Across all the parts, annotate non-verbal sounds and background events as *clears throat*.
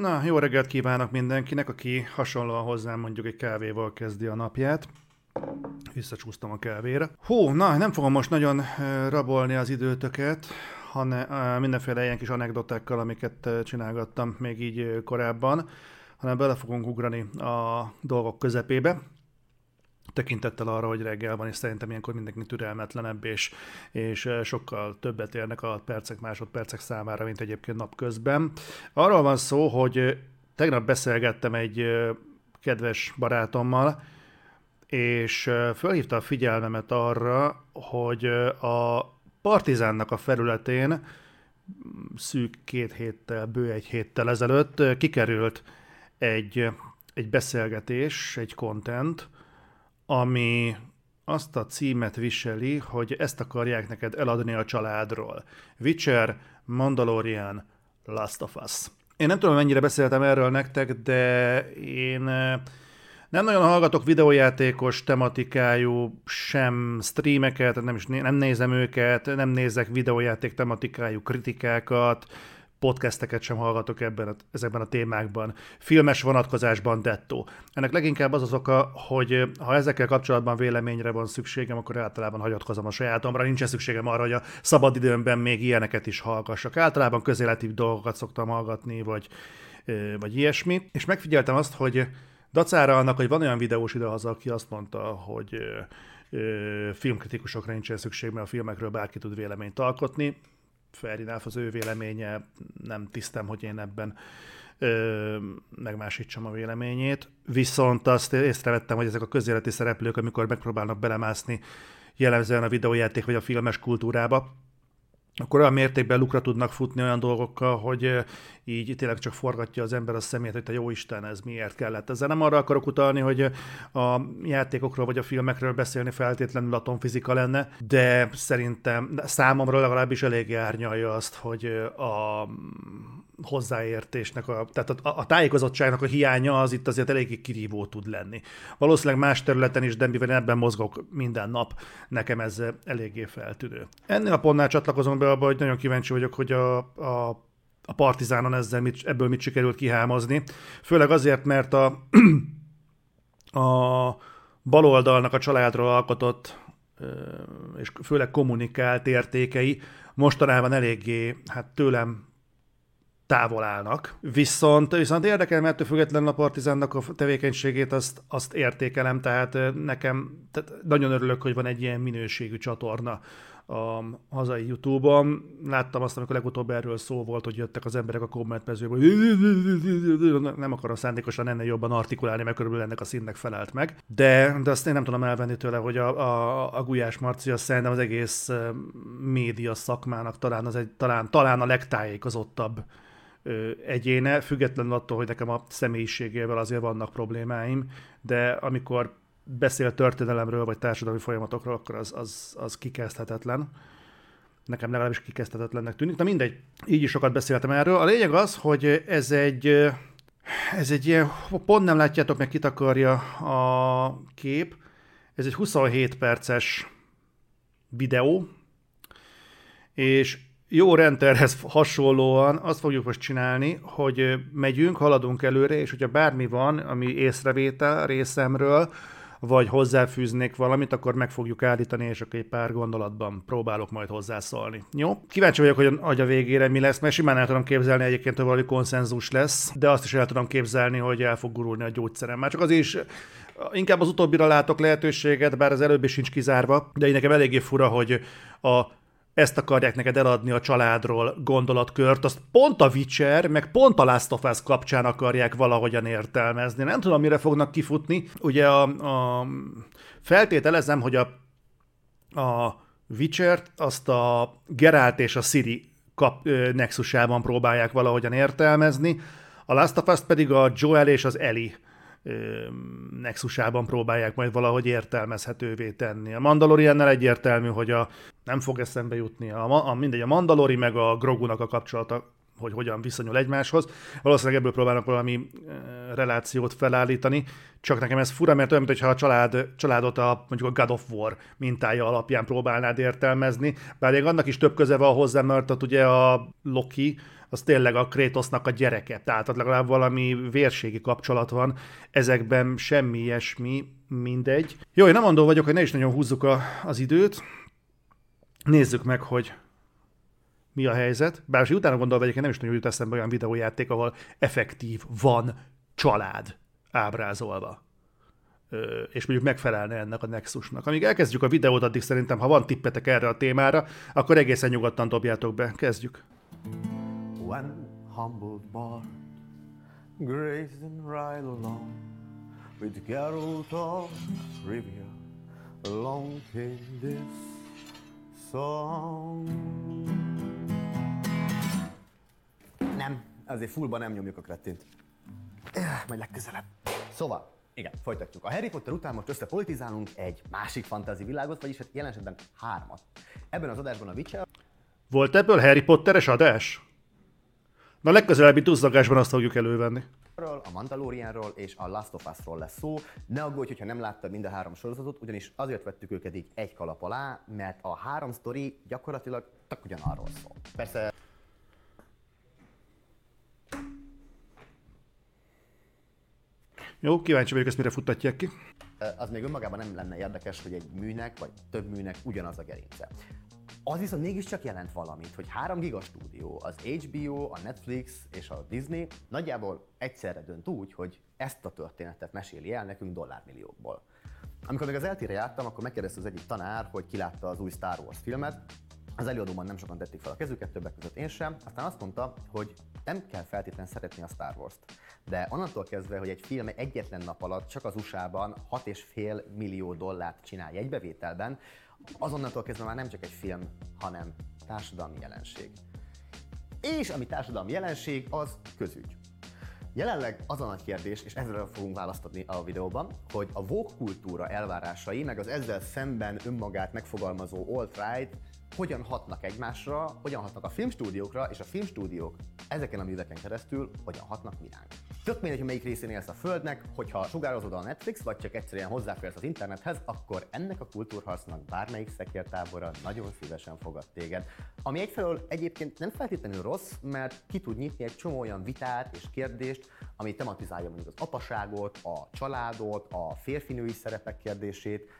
Na, jó reggelt kívánok mindenkinek, aki hasonlóan hozzám mondjuk egy kávéval kezdi a napját. Visszacsúsztam a kávére. Hú, na, nem fogom most nagyon rabolni az időtöket, hanem mindenféle ilyen kis anekdotákkal, amiket csinálgattam még így korábban, hanem bele fogunk ugrani a dolgok közepébe tekintettel arra, hogy reggel van, és szerintem ilyenkor mindenki türelmetlenebb, és, és sokkal többet érnek a percek, másodpercek számára, mint egyébként napközben. Arról van szó, hogy tegnap beszélgettem egy kedves barátommal, és felhívta a figyelmemet arra, hogy a Partizánnak a felületén szűk két héttel, bő egy héttel ezelőtt kikerült egy, egy beszélgetés, egy content, ami azt a címet viseli, hogy ezt akarják neked eladni a családról. Witcher, Mandalorian, Last of Us. Én nem tudom, mennyire beszéltem erről nektek, de én eh, nem nagyon hallgatok videójátékos tematikájú sem streameket, nem is nem nézem őket, nem nézek videójáték tematikájú kritikákat, podcasteket sem hallgatok ebben a, ezekben a témákban. Filmes vonatkozásban dettó. Ennek leginkább az az oka, hogy ha ezekkel kapcsolatban véleményre van szükségem, akkor általában hagyatkozom a sajátomra. Nincsen szükségem arra, hogy a szabadidőmben még ilyeneket is hallgassak. Általában közéleti dolgokat szoktam hallgatni, vagy, vagy ilyesmi. És megfigyeltem azt, hogy dacára annak, hogy van olyan videós idehaza, aki azt mondta, hogy filmkritikusokra nincsen szükség, mert a filmekről bárki tud véleményt alkotni enough, az ő véleménye, nem tisztem, hogy én ebben ö, megmásítsam a véleményét. Viszont azt észrevettem, hogy ezek a közéleti szereplők, amikor megpróbálnak belemászni jellemzően a videójáték vagy a filmes kultúrába, akkor olyan mértékben lukra tudnak futni olyan dolgokkal, hogy így tényleg csak forgatja az ember a szemét, hogy te jó Isten, ez miért kellett. Ezzel nem arra akarok utalni, hogy a játékokról vagy a filmekről beszélni feltétlenül atomfizika lenne, de szerintem számomra legalábbis elég árnyalja azt, hogy a hozzáértésnek, a, tehát a, a tájékozottságnak a hiánya az itt azért eléggé kirívó tud lenni. Valószínűleg más területen is, de mivel ebben mozgok minden nap, nekem ez eléggé feltűnő. Ennél a pontnál csatlakozom be abba, hogy nagyon kíváncsi vagyok, hogy a, a a Partizánon ezzel mit, ebből mit sikerült kihámozni. Főleg azért, mert a, *clears throat* a baloldalnak a családról alkotott és főleg kommunikált értékei mostanában eléggé hát tőlem távol állnak. Viszont, viszont érdekel, mert ettől függetlenül a Partizánnak a tevékenységét azt, azt értékelem, tehát nekem tehát nagyon örülök, hogy van egy ilyen minőségű csatorna a hazai YouTube-on. Láttam azt, amikor legutóbb erről szó volt, hogy jöttek az emberek a kommentmezőből, nem akarom szándékosan ennél jobban artikulálni, mert körülbelül ennek a színnek felelt meg. De, de azt én nem tudom elvenni tőle, hogy a, a, a Gulyás Marci azt szerintem az egész média szakmának talán, az egy, talán, talán a legtájékozottabb egyéne, függetlenül attól, hogy nekem a személyiségével azért vannak problémáim, de amikor beszél történelemről, vagy társadalmi folyamatokról, akkor az, az, az kikezdhetetlen. Nekem legalábbis kikezdhetetlennek tűnik. Na mindegy, így is sokat beszéltem erről. A lényeg az, hogy ez egy, ez egy ilyen, pont nem látjátok meg, kit akarja a kép. Ez egy 27 perces videó, és jó renderhez hasonlóan azt fogjuk most csinálni, hogy megyünk, haladunk előre, és hogyha bármi van, ami észrevétel részemről, vagy hozzáfűznék valamit, akkor meg fogjuk állítani, és akkor egy pár gondolatban próbálok majd hozzászólni. Jó? Kíváncsi vagyok, hogy, hogy a végére mi lesz, mert simán el tudom képzelni egyébként, hogy valami konszenzus lesz, de azt is el tudom képzelni, hogy el fog gurulni a gyógyszerem. Már csak az is inkább az utóbbira látok lehetőséget, bár az előbbi sincs kizárva, de én nekem eléggé fura, hogy a ezt akarják neked eladni a családról gondolatkört, azt pont a Witcher, meg pont a Last of Us kapcsán akarják valahogyan értelmezni. Nem tudom, mire fognak kifutni. Ugye a, a feltételezem, hogy a, a Witcher-t azt a Geralt és a Siri kap, ö, nexusában próbálják valahogyan értelmezni, a Last of Us pedig a Joel és az Ellie nexusában próbálják majd valahogy értelmezhetővé tenni. A Mandaloriannel egyértelmű, hogy a, nem fog eszembe jutni, a, a, mindegy, a Mandalori meg a Grogunak a kapcsolata hogy hogyan viszonyul egymáshoz. Valószínűleg ebből próbálnak valami relációt felállítani, csak nekem ez fura, mert olyan, mintha a család, családot a, mondjuk a God of War mintája alapján próbálnád értelmezni, bár még annak is több köze van hozzá, mert ott ugye a Loki, az tényleg a Kratosnak a gyereke. Tehát legalább valami vérségi kapcsolat van, ezekben semmi ilyesmi, mindegy. Jó, én nem mondó vagyok, hogy ne is nagyon húzzuk a, az időt. Nézzük meg, hogy mi a helyzet. Bár hogy utána gondolva egyébként nem is nagyon jut eszembe olyan videójáték, ahol effektív van család ábrázolva és mondjuk megfelelne ennek a Nexusnak. Amíg elkezdjük a videót, addig szerintem, ha van tippetek erre a témára, akkor egészen nyugodtan dobjátok be. Kezdjük. When humble Bart grazing right along with Geralt of Rivia, along came this song. Nem, azért fullban nem nyomjuk a kretint. Majd legközelebb. Szóval, igen, folytatjuk. A Harry Potter után most összepolitizálunk egy másik fantázi világot, vagyis hát jelen esetben hármat. Ebben az adásban a Witcher... Volt ebből Harry Potteres adás? Na legközelebbi tuzzagásban azt fogjuk elővenni. A Mandalorianról és a Last of Us-ról lesz szó. Ne aggódj, hogyha nem láttad mind a három sorozatot, ugyanis azért vettük őket így egy kalap alá, mert a három sztori gyakorlatilag csak ugyanarról szól. Persze Jó, kíváncsi vagyok, ezt mire futtatják ki. Az még önmagában nem lenne érdekes, hogy egy műnek, vagy több műnek ugyanaz a gerince. Az viszont mégiscsak jelent valamit, hogy három gigastúdió, az HBO, a Netflix és a Disney nagyjából egyszerre dönt úgy, hogy ezt a történetet meséli el nekünk dollármilliókból. Amikor még az eltére jártam, akkor megkérdezte az egyik tanár, hogy ki látta az új Star Wars filmet, az előadóban nem sokan tették fel a kezüket, többek között én sem. Aztán azt mondta, hogy nem kell feltétlenül szeretni a Star Wars-t. De onnantól kezdve, hogy egy film egyetlen nap alatt csak az USA-ban 6,5 millió dollárt csinál egybevételben, azonnantól kezdve már nem csak egy film, hanem társadalmi jelenség. És ami társadalmi jelenség, az közügy. Jelenleg az a nagy kérdés, és ezzel fogunk választani a videóban, hogy a woke kultúra elvárásai, meg az ezzel szemben önmagát megfogalmazó alt-right hogyan hatnak egymásra, hogyan hatnak a filmstúdiókra, és a filmstúdiók ezeken a műveken keresztül hogyan hatnak mi ránk. Tök mindegy, hogy melyik részén élsz a Földnek, hogyha sugározod a Netflix, vagy csak egyszerűen hozzáférsz az internethez, akkor ennek a kultúrharcnak bármelyik szekértábora nagyon szívesen fogad téged. Ami egyfelől egyébként nem feltétlenül rossz, mert ki tud nyitni egy csomó olyan vitát és kérdést, ami tematizálja mondjuk az apaságot, a családot, a férfinői szerepek kérdését,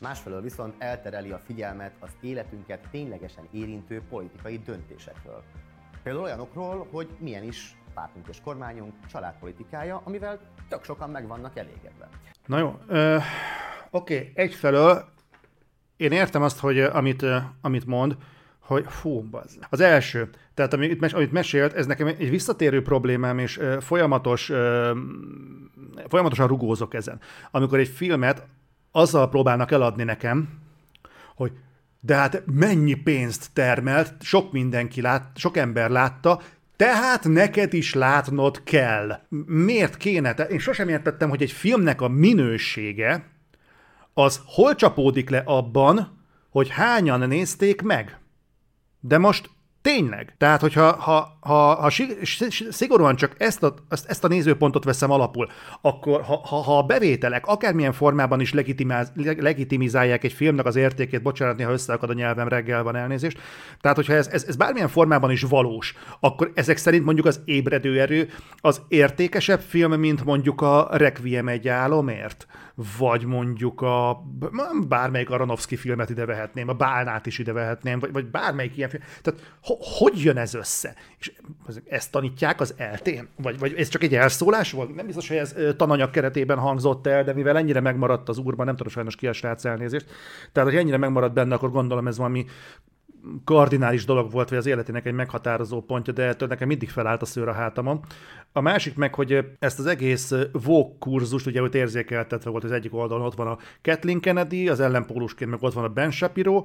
Másfelől viszont eltereli a figyelmet az életünket ténylegesen érintő politikai döntésekről. Például olyanokról, hogy milyen is pártunk és kormányunk családpolitikája, amivel tök sokan meg vannak elégedve. Na jó, oké, egyfelől én értem azt, hogy amit, amit mond, hogy fú, bazz. Az első, tehát amit, amit mesélt, ez nekem egy visszatérő problémám, és folyamatos, folyamatosan rugózok ezen. Amikor egy filmet azzal próbálnak eladni nekem, hogy de hát mennyi pénzt termelt, sok mindenki lát, sok ember látta, tehát neked is látnod kell. Miért kéne? Én sosem értettem, hogy egy filmnek a minősége az hol csapódik le abban, hogy hányan nézték meg. De most Tényleg. Tehát, hogyha ha, ha, ha szigorúan csak ezt a, ezt, a nézőpontot veszem alapul, akkor ha, ha, ha a bevételek akármilyen formában is legitimizálják egy filmnek az értékét, bocsánat, néha összeakad a nyelvem, reggel van elnézést, tehát hogyha ez, ez, ez bármilyen formában is valós, akkor ezek szerint mondjuk az ébredő erő az értékesebb film, mint mondjuk a Requiem egy álomért vagy mondjuk a bármelyik Aronofsky filmet ide vehetném, a Bálnát is ide vehetném, vagy, vagy bármelyik ilyen film. Tehát hogy jön ez össze? És ezt tanítják az eltén? Vagy, vagy ez csak egy elszólás volt? Nem biztos, hogy ez tananyag keretében hangzott el, de mivel ennyire megmaradt az úrban, nem tudom sajnos ki a srác elnézést. Tehát, hogy ennyire megmaradt benne, akkor gondolom ez valami kardinális dolog volt, vagy az életének egy meghatározó pontja, de ettől nekem mindig felállt a szőr a hátamon. A másik meg, hogy ezt az egész VOG kurzust, ugye ott érzékeltetve volt az egyik oldalon, ott van a Kathleen Kennedy, az ellenpólusként meg ott van a Ben Shapiro,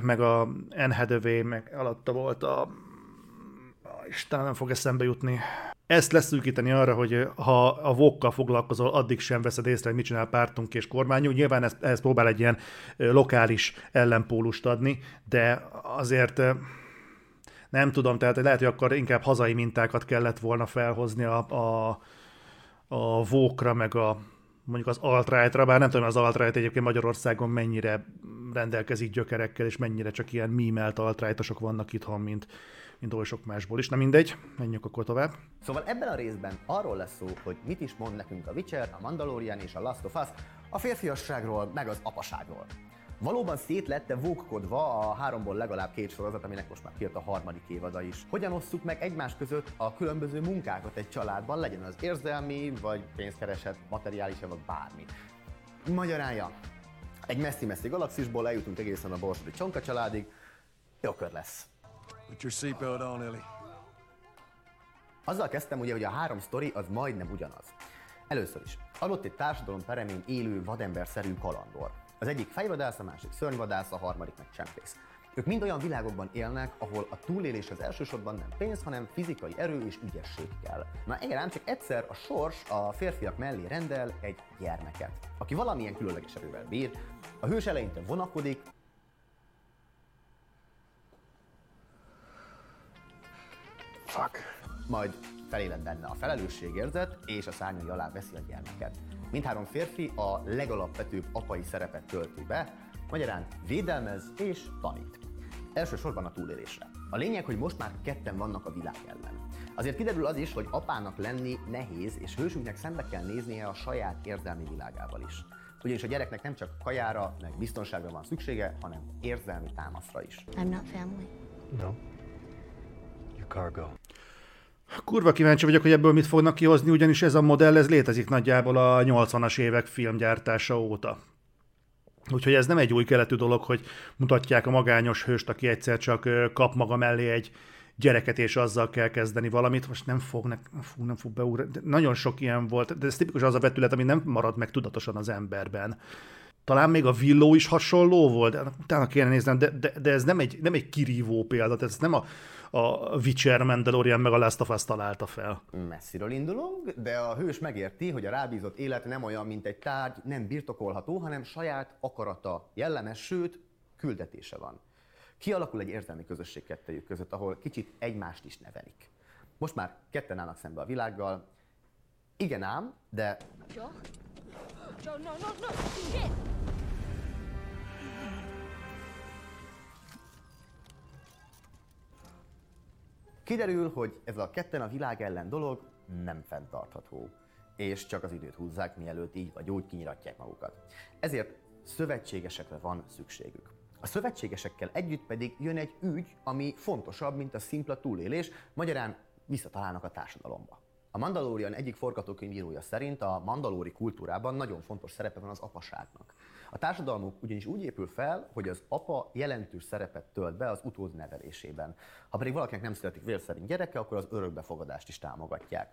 meg a Anne Hathaway, meg alatta volt a Isten nem fog eszembe jutni ezt leszűkíteni arra, hogy ha a vokkal foglalkozol, addig sem veszed észre, hogy mit csinál pártunk és kormányunk. Nyilván ezt, ezt próbál egy ilyen lokális ellenpólust adni, de azért nem tudom, tehát lehet, hogy akkor inkább hazai mintákat kellett volna felhozni a, a, a vókra, meg a mondjuk az alt bár nem tudom, az alt egyébként Magyarországon mennyire rendelkezik gyökerekkel, és mennyire csak ilyen mímelt alt vannak itthon, mint, mint oly sok másból is. Na mindegy, menjünk akkor tovább. Szóval ebben a részben arról lesz szó, hogy mit is mond nekünk a Witcher, a Mandalorian és a Last of Us a férfiasságról, meg az apaságról. Valóban szét lett-e vókkodva a háromból legalább két sorozat, aminek most már kijött a harmadik évada is. Hogyan osszuk meg egymás között a különböző munkákat egy családban, legyen az érzelmi, vagy pénzkereset, materiális, vagy bármi. Magyarája. Egy messzi-messzi galaxisból eljutunk egészen a borsodi csonka családig. Jó kör lesz. Put your seatbelt on, Ellie. Azzal kezdtem ugye, hogy a három sztori az majdnem ugyanaz. Először is, adott egy társadalom peremén élő vademberszerű kalandor. Az egyik fejvadász, a másik szörnyvadász, a harmadik meg csempész. Ők mind olyan világokban élnek, ahol a túlélés az elsősorban nem pénz, hanem fizikai erő és ügyesség kell. Na igen, csak egyszer a sors a férfiak mellé rendel egy gyermeket, aki valamilyen különleges erővel bír. A hős eleinte vonakodik, Fuck. Majd feléled benne a felelősségérzet, és a szárnyai alá veszi a gyermeket. Mindhárom férfi a legalapvetőbb apai szerepet tölti be, magyarán védelmez és tanít. Elsősorban a túlélésre. A lényeg, hogy most már ketten vannak a világ ellen. Azért kiderül az is, hogy apának lenni nehéz, és hősünknek szembe kell néznie a saját érzelmi világával is. Ugyanis a gyereknek nem csak kajára, meg biztonságra van szüksége, hanem érzelmi támaszra is. I'm not family. No. Your cargo. Kurva kíváncsi vagyok, hogy ebből mit fognak kihozni, ugyanis ez a modell ez létezik nagyjából a 80-as évek filmgyártása óta. Úgyhogy ez nem egy új keletű dolog, hogy mutatják a magányos hőst, aki egyszer csak kap maga mellé egy gyereket, és azzal kell kezdeni valamit. Most nem fog, ne, fú, nem fog beúrni. Nagyon sok ilyen volt, de ez tipikus az a vetület, ami nem marad meg tudatosan az emberben. Talán még a villó is hasonló volt, de utána kéne néznem, de, de, de ez nem egy, nem egy kirívó példa, ez nem a, a Witcher, Mandalorian meg a Last of Us találta fel. Messziről indulunk, de a hős megérti, hogy a rábízott élet nem olyan, mint egy tárgy, nem birtokolható, hanem saját akarata jellemes, sőt, küldetése van. Kialakul egy érzelmi közösség kettejük között, ahol kicsit egymást is nevelik. Most már ketten állnak szembe a világgal. Igen ám, de... Joe? Joe, no, no, no, shit! Kiderül, hogy ez a ketten a világ ellen dolog nem fenntartható, és csak az időt húzzák, mielőtt így vagy úgy kinyiratják magukat. Ezért szövetségesekre van szükségük. A szövetségesekkel együtt pedig jön egy ügy, ami fontosabb, mint a szimpla túlélés, magyarán visszatalálnak a társadalomba. A Mandalorian egyik forgatókönyvírója szerint a mandalóri kultúrában nagyon fontos szerepe van az apaságnak. A társadalmuk ugyanis úgy épül fel, hogy az apa jelentős szerepet tölt be az utód nevelésében. Ha pedig valakinek nem születik vér szerint gyereke, akkor az örökbefogadást is támogatják.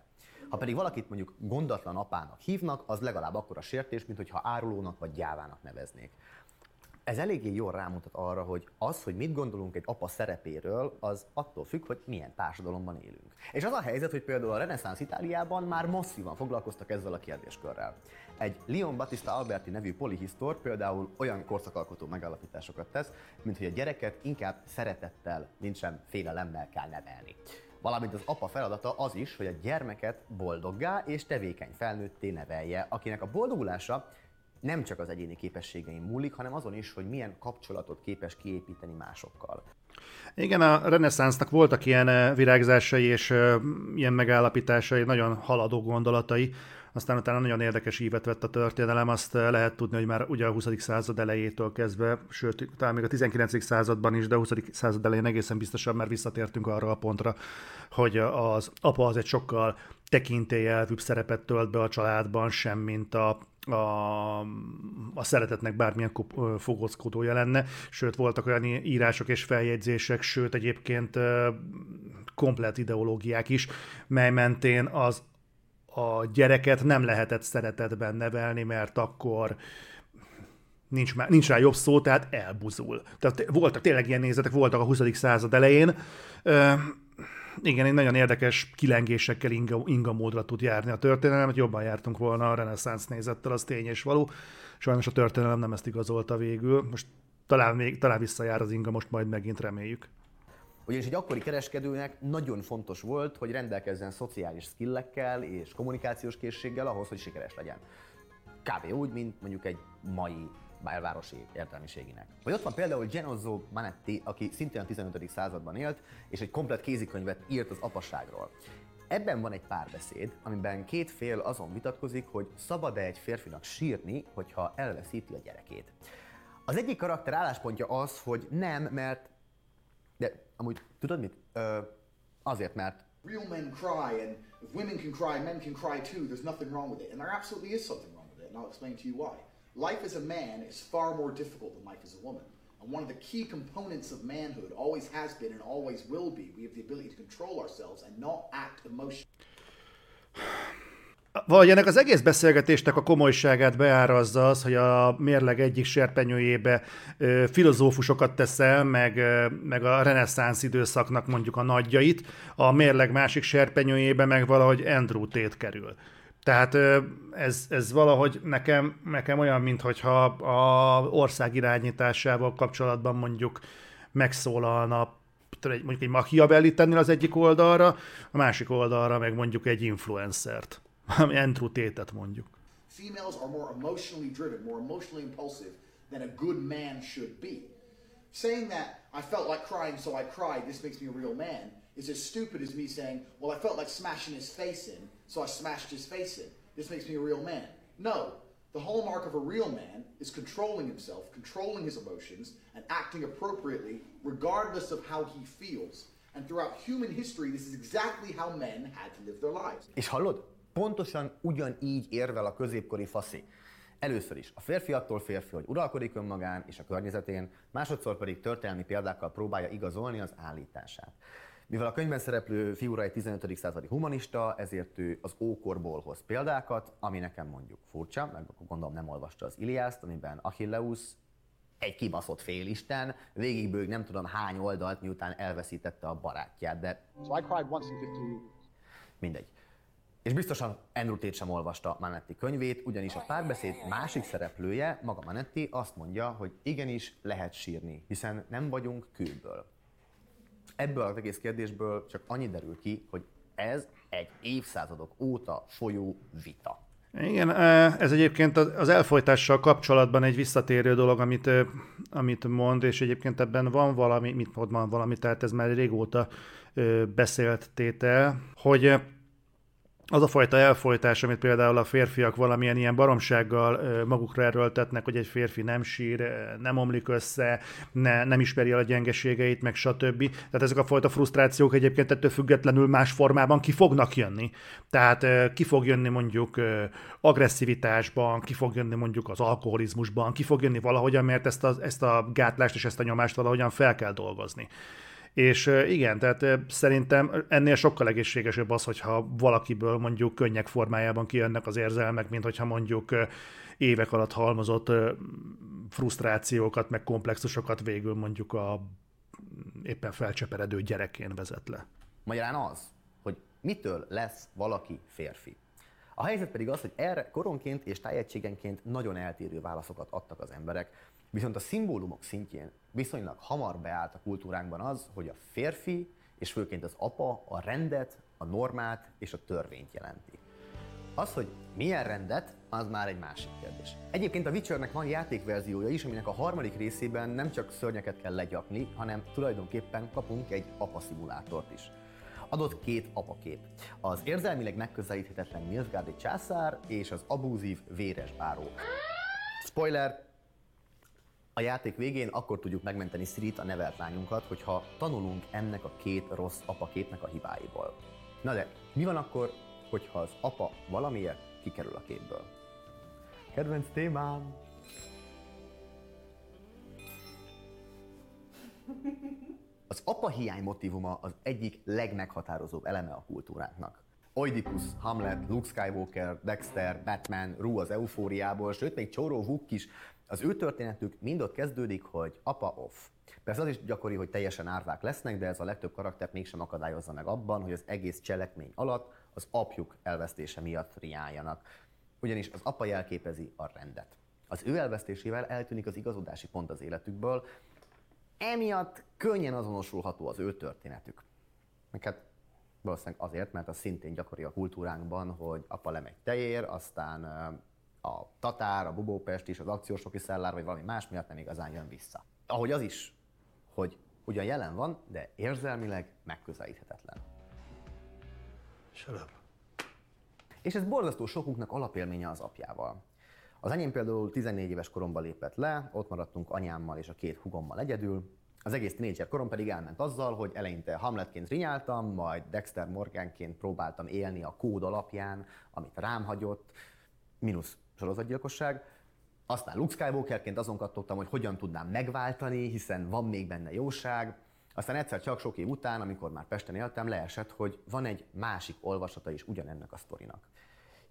Ha pedig valakit mondjuk gondatlan apának hívnak, az legalább akkora sértés, mint hogyha árulónak vagy gyávának neveznék. Ez eléggé jól rámutat arra, hogy az, hogy mit gondolunk egy apa szerepéről, az attól függ, hogy milyen társadalomban élünk. És az a helyzet, hogy például a reneszánsz Itáliában már masszívan foglalkoztak ezzel a kérdéskörrel. Egy Leon Battista Alberti nevű polihisztor például olyan korszakalkotó megállapításokat tesz, mint hogy a gyereket inkább szeretettel, mint sem félelemmel kell nevelni. Valamint az apa feladata az is, hogy a gyermeket boldoggá és tevékeny felnőtté nevelje, akinek a boldogulása nem csak az egyéni képességeim múlik, hanem azon is, hogy milyen kapcsolatot képes kiépíteni másokkal. Igen, a reneszánsznak voltak ilyen virágzásai és ilyen megállapításai, nagyon haladó gondolatai, aztán utána nagyon érdekes ívet vett a történelem, azt eh, lehet tudni, hogy már ugye a 20. század elejétől kezdve, sőt, talán még a 19. században is, de a 20. század elején egészen biztosan már visszatértünk arra a pontra, hogy az apa az egy sokkal tekintélyelvűbb szerepet tölt be a családban, sem mint a, a, a szeretetnek bármilyen fogózkodója lenne, sőt voltak olyan írások és feljegyzések, sőt egyébként komplet ideológiák is, mely mentén az a gyereket nem lehetett szeretetben nevelni, mert akkor nincs, már, nincs rá jobb szó, tehát elbuzul. Tehát voltak tényleg ilyen nézetek, voltak a 20. század elején. igen, egy nagyon érdekes kilengésekkel inga, inga módra tud járni a történelem, hogy jobban jártunk volna a reneszánsz nézettel, az tény és való. Sajnos a történelem nem ezt igazolta végül. Most talán, még, talán visszajár az inga, most majd megint reméljük. Ugyanis egy akkori kereskedőnek nagyon fontos volt, hogy rendelkezzen szociális skillekkel és kommunikációs készséggel ahhoz, hogy sikeres legyen. Kb. úgy, mint mondjuk egy mai belvárosi értelmiségének. Vagy ott van például Genozzo Manetti, aki szintén a 15. században élt, és egy komplet kézikönyvet írt az apasságról. Ebben van egy párbeszéd, amiben két fél azon vitatkozik, hogy szabad-e egy férfinak sírni, hogyha elveszíti a gyerekét. Az egyik karakter álláspontja az, hogy nem, mert... Amúgy tudod mit? Ö, azért, mert real men cry, and if women can cry, men can cry too. There's nothing wrong with it. And there absolutely is something wrong with it, and I'll explain to you why. Life as a man is far more difficult than life as a woman. And one of the key components of manhood always has been and always will be we have the ability to control ourselves and not act emotionally. *sighs* *sighs* *sighs* Vagy ennek az egész beszélgetésnek a komolyságát beárazza az, hogy a mérleg egyik serpenyőjébe ö, filozófusokat teszel, meg, ö, meg a reneszánsz időszaknak mondjuk a nagyjait, a mérleg másik serpenyőjébe meg valahogy Andrew Tate kerül. Tehát ö, ez, ez valahogy nekem, nekem olyan, mintha a ország irányításával kapcsolatban mondjuk megszólalna mondjuk egy Machiavelli tennél az egyik oldalra, a másik oldalra meg mondjuk egy influencert. Andrew Tate-et mondjuk. Females are more emotionally driven, more emotionally impulsive than a good man should be. Saying that I felt like crying, so I cried, this makes me a real man, is as stupid as me saying, well, I felt like smashing his face in, so I smashed his face in. This makes me a real man. No, the hallmark of a real man is controlling himself, controlling his emotions, and acting appropriately regardless of how he feels. And throughout human history, this is exactly how men had to live their lives. És hallod? Pontosan ugyanígy érvel a középkori faszi. Először is a férfi attól férfi, hogy uralkodik önmagán és a környezetén, másodszor pedig történelmi példákkal próbálja igazolni az állítását. Mivel a könyvben szereplő figura egy 15. századi humanista, ezért ő az ókorból hoz példákat, ami nekem mondjuk furcsa, meg akkor gondolom nem olvasta az Iliászt, amiben Achilleus egy kibaszott félisten, végigbőg nem tudom hány oldalt, miután elveszítette a barátját, de So I cried once in 15 years. mindegy. És biztosan Andrew Tate sem olvasta Manetti könyvét, ugyanis a párbeszéd másik szereplője, maga Manetti azt mondja, hogy igenis lehet sírni, hiszen nem vagyunk kőből. Ebből az egész kérdésből csak annyi derül ki, hogy ez egy évszázadok óta folyó vita. Igen, ez egyébként az elfolytással kapcsolatban egy visszatérő dolog, amit, amit mond, és egyébként ebben van valami, mit mond, van valami, tehát ez már régóta beszélt tétel, hogy az a fajta elfolytás, amit például a férfiak valamilyen ilyen baromsággal magukra erőltetnek, hogy egy férfi nem sír, nem omlik össze, ne, nem ismeri el a gyengeségeit, meg stb. Tehát ezek a fajta frusztrációk egyébként ettől függetlenül más formában ki fognak jönni. Tehát ki fog jönni mondjuk agresszivitásban, ki fog jönni mondjuk az alkoholizmusban, ki fog jönni valahogyan, mert ezt a, ezt a gátlást és ezt a nyomást valahogyan fel kell dolgozni. És igen, tehát szerintem ennél sokkal egészségesebb az, hogyha valakiből mondjuk könnyek formájában kijönnek az érzelmek, mint hogyha mondjuk évek alatt halmozott frusztrációkat, meg komplexusokat végül mondjuk a éppen felcseperedő gyerekén vezet le. Magyarán az, hogy mitől lesz valaki férfi. A helyzet pedig az, hogy erre koronként és tájegységenként nagyon eltérő válaszokat adtak az emberek, viszont a szimbólumok szintjén viszonylag hamar beállt a kultúránkban az, hogy a férfi, és főként az apa a rendet, a normát és a törvényt jelenti. Az, hogy milyen rendet, az már egy másik kérdés. Egyébként a Witchernek van játékverziója is, aminek a harmadik részében nem csak szörnyeket kell legyakni, hanem tulajdonképpen kapunk egy apa szimulátort is. Adott két apakép. Az érzelmileg megközelíthetetlen Nilfgaardi császár és az abúzív véres báró. Spoiler, a játék végén akkor tudjuk megmenteni Sirit, a nevelt lányunkat, hogyha tanulunk ennek a két rossz apaképnek a hibáiból. Na de, mi van akkor, hogyha az apa valamiért kikerül a képből? Kedvenc témám! Az apa hiány motivuma az egyik legmeghatározóbb eleme a kultúránknak. Oedipus, Hamlet, Luke Skywalker, Dexter, Batman, Ru az eufóriából, sőt még Csóró Vuk is az ő történetük mind ott kezdődik, hogy apa off. Persze az is gyakori, hogy teljesen árvák lesznek, de ez a legtöbb karaktert mégsem akadályozza meg abban, hogy az egész cselekmény alatt az apjuk elvesztése miatt riáljanak. Ugyanis az apa jelképezi a rendet. Az ő elvesztésével eltűnik az igazodási pont az életükből, emiatt könnyen azonosulható az ő történetük. Meg hát valószínűleg azért, mert az szintén gyakori a kultúránkban, hogy apa lemegy tejér, aztán a Tatár, a Bubópest is, az akciósoki szellár, vagy valami más miatt nem igazán jön vissza. Ahogy az is, hogy ugyan jelen van, de érzelmileg megközelíthetetlen. Shut És ez borzasztó sokunknak alapélménye az apjával. Az enyém például 14 éves koromban lépett le, ott maradtunk anyámmal és a két hugommal egyedül, az egész tínédzser korom pedig elment azzal, hogy eleinte Hamletként rinyáltam, majd Dexter Morganként próbáltam élni a kód alapján, amit rám hagyott, mínusz sorozatgyilkosság. Aztán Luke Skywalkerként azon kattogtam, hogy hogyan tudnám megváltani, hiszen van még benne jóság. Aztán egyszer csak sok év után, amikor már Pesten éltem, leesett, hogy van egy másik olvasata is ugyanennek a sztorinak.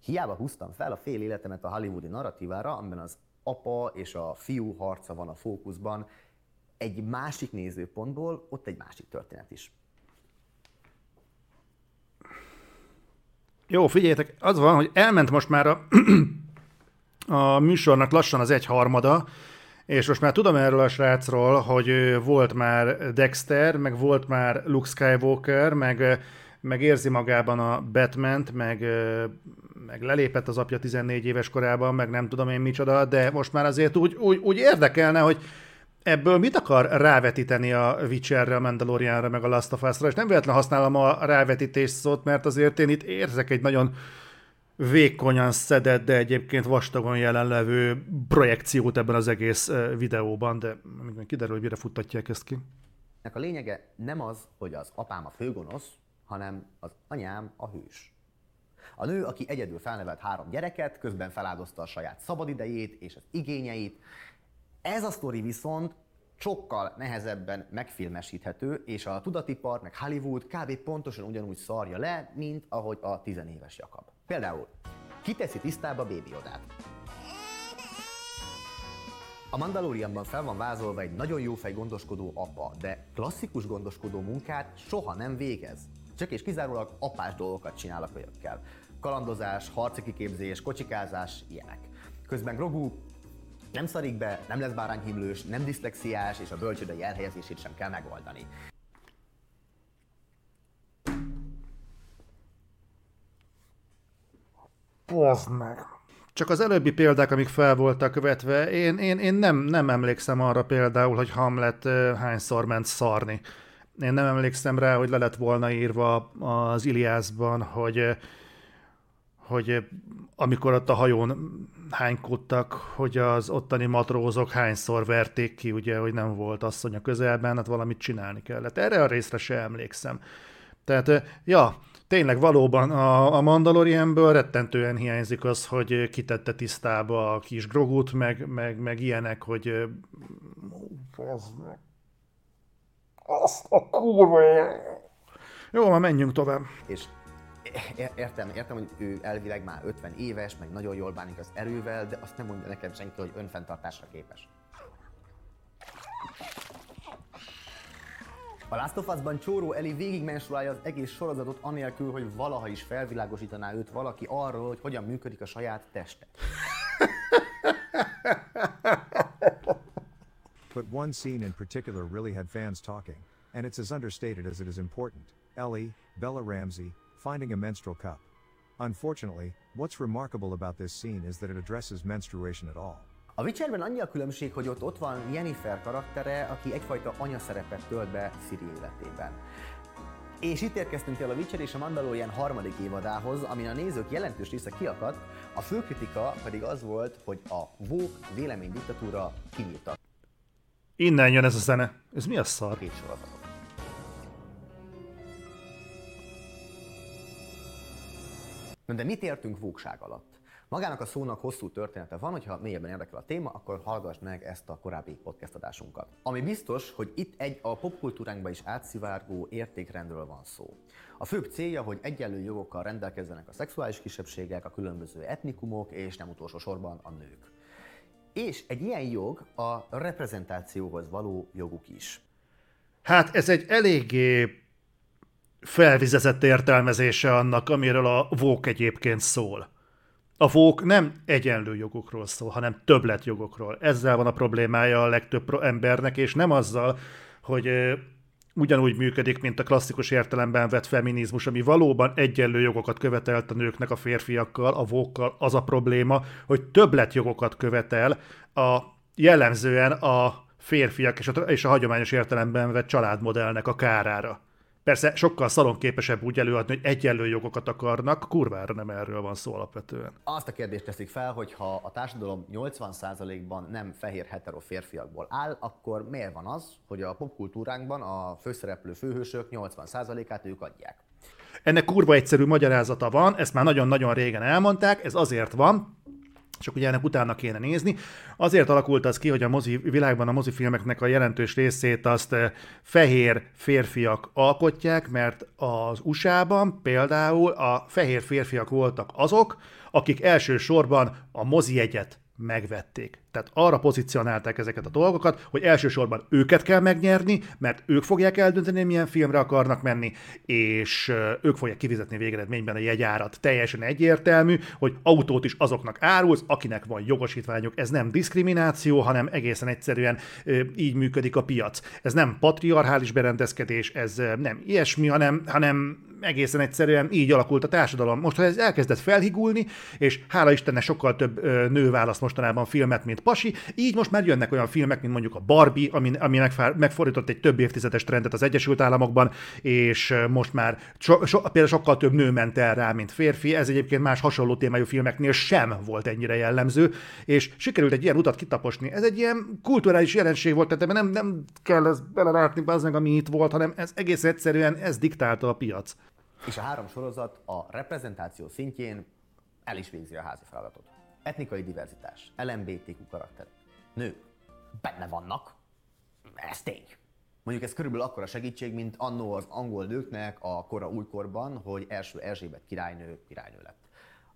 Hiába húztam fel a fél életemet a hollywoodi narratívára, amiben az apa és a fiú harca van a fókuszban, egy másik nézőpontból ott egy másik történet is. Jó, figyeljetek, az van, hogy elment most már a, a műsornak lassan az egyharmada, és most már tudom erről a srácról, hogy volt már Dexter, meg volt már Luke Skywalker, meg, meg érzi magában a batman meg, meg lelépett az apja 14 éves korában, meg nem tudom én micsoda, de most már azért úgy, úgy, úgy érdekelne, hogy ebből mit akar rávetíteni a Witcherre, a Mandalorianra, meg a Last of Us-ra, és nem véletlenül használom a rávetítés szót, mert azért én itt érzek egy nagyon vékonyan szedett, de egyébként vastagon jelenlevő projekciót ebben az egész videóban, de még kiderül, hogy mire futtatják ezt ki. A lényege nem az, hogy az apám a főgonosz, hanem az anyám a hős. A nő, aki egyedül felnevelt három gyereket, közben feláldozta a saját szabadidejét és az igényeit, ez a sztori viszont sokkal nehezebben megfilmesíthető, és a tudatipar, meg Hollywood kb. pontosan ugyanúgy szarja le, mint ahogy a tizenéves Jakab. Például, kiteszi tisztába Baby Odát? A Mandalorianban fel van vázolva egy nagyon jó fej gondoskodó apa, de klasszikus gondoskodó munkát soha nem végez. Csak és kizárólag apás dolgokat csinál a kölyökkel. Kalandozás, harci kiképzés, kocsikázás, ilyenek. Közben Grogu nem szarik be, nem lesz bárányhimlős, nem diszlexiás, és a bölcsődei elhelyezését sem kell megoldani. Pozd meg! Csak az előbbi példák, amik fel voltak vetve, én, én, én nem, nem emlékszem arra például, hogy Hamlet hányszor ment szarni. Én nem emlékszem rá, hogy le lett volna írva az Iliászban, hogy hogy amikor ott a hajón hánykodtak, hogy az ottani matrózok hányszor verték ki, ugye, hogy nem volt asszony a közelben, hát valamit csinálni kellett. Erre a részre se emlékszem. Tehát, ja, tényleg valóban a, a Mandalorianből rettentően hiányzik az, hogy kitette tisztába a kis grogut, meg, meg, meg ilyenek, hogy azt a kurva Jó, már menjünk tovább. És értem, értem, hogy ő elvileg már 50 éves, meg nagyon jól bánik az erővel, de azt nem mondja nekem senki, hogy önfenntartásra képes. A Last of Us-ban Csóró Eli végigmenstruálja az egész sorozatot anélkül, hogy valaha is felvilágosítaná őt valaki arról, hogy hogyan működik a saját teste. But one scene in particular really had fans talking, and it's as understated as it is important. Ellie, Bella Ramsey, finding a menstrual cup. Unfortunately, what's remarkable about this scene is that it addresses menstruation at all. A Witcherben annyi a különbség, hogy ott ott van Jennifer karaktere, aki egyfajta anyaszerepet tölt be Siri életében. És itt érkeztünk el a Witcher és a Mandalorian harmadik évadához, amin a nézők jelentős része kiakadt, a fő kritika pedig az volt, hogy a Vók vélemény diktatúra kinyílta. Innen jön ez a zene. Ez mi a szar? Két sorozatot. De mit értünk vókság alatt? Magának a szónak hosszú története van, hogyha mélyebben érdekel a téma, akkor hallgass meg ezt a korábbi podcast adásunkat. Ami biztos, hogy itt egy a popkultúránkba is átszivárgó értékrendről van szó. A főbb célja, hogy egyenlő jogokkal rendelkezzenek a szexuális kisebbségek, a különböző etnikumok és nem utolsó sorban a nők. És egy ilyen jog a reprezentációhoz való joguk is. Hát ez egy eléggé felvizezett értelmezése annak, amiről a vók egyébként szól. A vók nem egyenlő jogokról szól, hanem többletjogokról. Ezzel van a problémája a legtöbb embernek, és nem azzal, hogy ugyanúgy működik, mint a klasszikus értelemben vett feminizmus, ami valóban egyenlő jogokat követelt a nőknek a férfiakkal, a vókkal. Az a probléma, hogy többletjogokat követel a jellemzően a férfiak és a, és a hagyományos értelemben vett családmodellnek a kárára. Persze sokkal szalonképesebb úgy előadni, hogy egyenlő jogokat akarnak, kurvára nem erről van szó alapvetően. Azt a kérdést teszik fel, hogy ha a társadalom 80%-ban nem fehér hetero férfiakból áll, akkor miért van az, hogy a popkultúránkban a főszereplő főhősök 80%-át ők adják? Ennek kurva egyszerű magyarázata van, ezt már nagyon-nagyon régen elmondták, ez azért van, csak ugye ennek utána kéne nézni. Azért alakult az ki, hogy a mozi világban a mozifilmeknek a jelentős részét azt eh, fehér férfiak alkotják, mert az USA-ban például a fehér férfiak voltak azok, akik elsősorban a mozi egyet megvették. Tehát arra pozícionálták ezeket a dolgokat, hogy elsősorban őket kell megnyerni, mert ők fogják eldönteni, milyen filmre akarnak menni, és ők fogják kifizetni végeredményben a jegyárat. Teljesen egyértelmű, hogy autót is azoknak árulsz, akinek van jogosítványuk. Ez nem diszkrimináció, hanem egészen egyszerűen így működik a piac. Ez nem patriarchális berendezkedés, ez nem ilyesmi, hanem, hanem egészen egyszerűen így alakult a társadalom. Most, ha ez elkezdett felhigulni, és hála Istennek sokkal több nő választ mostanában filmet, mint pasi, így most már jönnek olyan filmek, mint mondjuk a Barbie, ami, ami megfordított egy több évtizedes trendet az Egyesült Államokban, és most már so, so, például sokkal több nő ment el rá, mint férfi. Ez egyébként más hasonló témájú filmeknél sem volt ennyire jellemző, és sikerült egy ilyen utat kitaposni. Ez egy ilyen kulturális jelenség volt, tehát nem, nem kell ez belerátni, az meg, ami itt volt, hanem ez egész egyszerűen ez diktálta a piac. És a három sorozat a reprezentáció szintjén el is végzi a házi feladatot. Etnikai diverzitás, LMBTQ karakterek, nők, benne vannak, ez tény. Mondjuk ez körülbelül akkora segítség, mint annó az angol nőknek a kora újkorban, hogy első Erzsébet királynő királynő lett.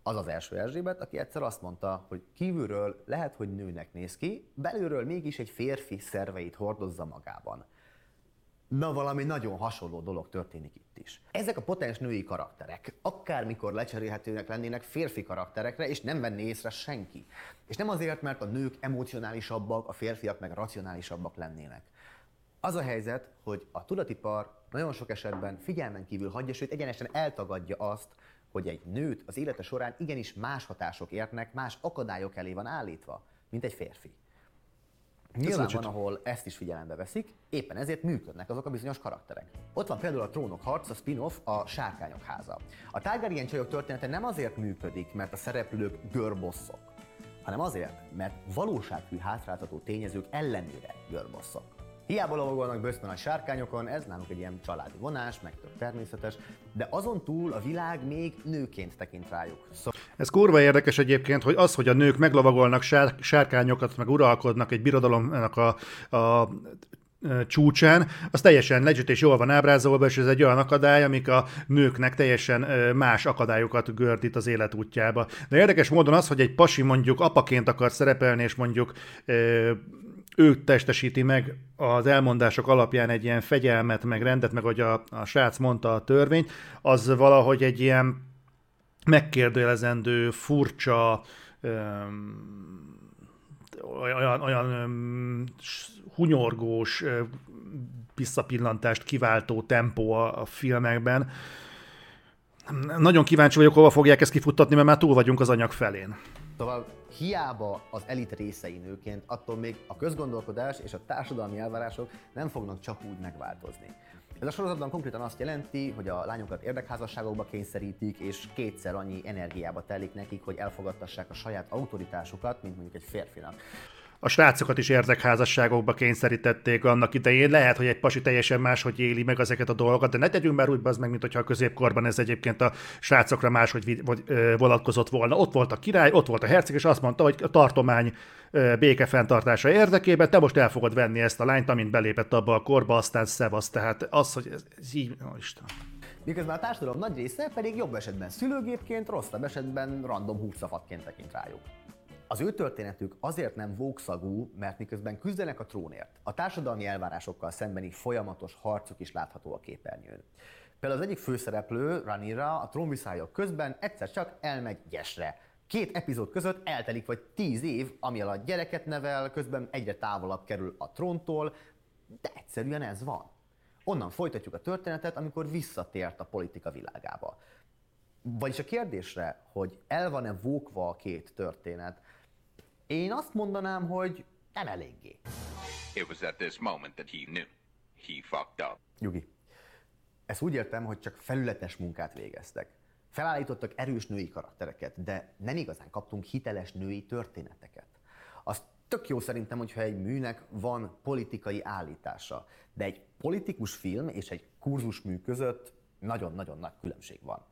Az az első Erzsébet, aki egyszer azt mondta, hogy kívülről lehet, hogy nőnek néz ki, belülről mégis egy férfi szerveit hordozza magában. Na valami nagyon hasonló dolog történik itt is. Ezek a potens női karakterek akármikor lecserélhetőnek lennének férfi karakterekre, és nem venné észre senki. És nem azért, mert a nők emocionálisabbak, a férfiak meg racionálisabbak lennének. Az a helyzet, hogy a tudatipar nagyon sok esetben figyelmen kívül hagyja, sőt egyenesen eltagadja azt, hogy egy nőt az élete során igenis más hatások érnek, más akadályok elé van állítva, mint egy férfi. Nyilván van, ahol ezt is figyelembe veszik, éppen ezért működnek azok a bizonyos karakterek. Ott van például a Trónok harc, a spin-off, a Sárkányok háza. A Targaryen csajok története nem azért működik, mert a szereplők görbosszok, hanem azért, mert valósághű hátráltató tényezők ellenére görbosszok. Hiába lovagolnak bőszben a sárkányokon, ez nálunk egy ilyen családi vonás, meg tök természetes, de azon túl a világ még nőként tekint rájuk. Szó... Ez kurva érdekes egyébként, hogy az, hogy a nők meglovagolnak sár, sárkányokat, meg uralkodnak egy birodalomnak a, a csúcsán, az teljesen legit és jól van ábrázolva, és ez egy olyan akadály, amik a nőknek teljesen más akadályokat gördít az élet útjába. De érdekes módon az, hogy egy pasi mondjuk apaként akar szerepelni, és mondjuk ő testesíti meg az elmondások alapján egy ilyen fegyelmet, meg rendet, meg hogy a, a srác mondta a törvény, az valahogy egy ilyen megkérdőjelezendő, furcsa, öm, olyan, olyan öm, hunyorgós visszapillantást kiváltó tempó a, a filmekben. Nagyon kíváncsi vagyok, hova fogják ezt kifuttatni, mert már túl vagyunk az anyag felén. Szóval hiába az elit részei nőként, attól még a közgondolkodás és a társadalmi elvárások nem fognak csak úgy megváltozni. Ez a sorozatban konkrétan azt jelenti, hogy a lányokat érdekházasságokba kényszerítik, és kétszer annyi energiába telik nekik, hogy elfogadtassák a saját autoritásukat, mint mondjuk egy férfinak a srácokat is érdekházasságokba kényszerítették annak idején. Lehet, hogy egy pasi teljesen máshogy éli meg ezeket a dolgokat, de ne tegyünk már úgy az meg, mint hogyha a középkorban ez egyébként a srácokra máshogy vonatkozott volna. Ott volt a király, ott volt a herceg, és azt mondta, hogy a tartomány békefenntartása érdekében te most el fogod venni ezt a lányt, amint belépett abba a korba, aztán szevasz. Tehát az, hogy ez, ez így, ó, Isten. Miközben a társadalom nagy része pedig jobb esetben szülőgépként, rosszabb esetben random húszafakként tekint rájuk. Az ő történetük azért nem vókszagú, mert miközben küzdenek a trónért, a társadalmi elvárásokkal szembeni folyamatos harcuk is látható a képernyőn. Például az egyik főszereplő, Ranira, a trónviszályok közben egyszer csak elmegy gyesre. Két epizód között eltelik vagy tíz év, ami alatt gyereket nevel, közben egyre távolabb kerül a tróntól, de egyszerűen ez van. onnan folytatjuk a történetet, amikor visszatért a politika világába. Vagyis a kérdésre, hogy el van-e vókva a két történet, én azt mondanám, hogy nem eléggé. It was at this moment that he knew. He fucked up. Nyugi. Ezt úgy értem, hogy csak felületes munkát végeztek. Felállítottak erős női karaktereket, de nem igazán kaptunk hiteles női történeteket. Az tök jó szerintem, hogyha egy műnek van politikai állítása, de egy politikus film és egy kurzusmű között nagyon-nagyon nagy különbség van.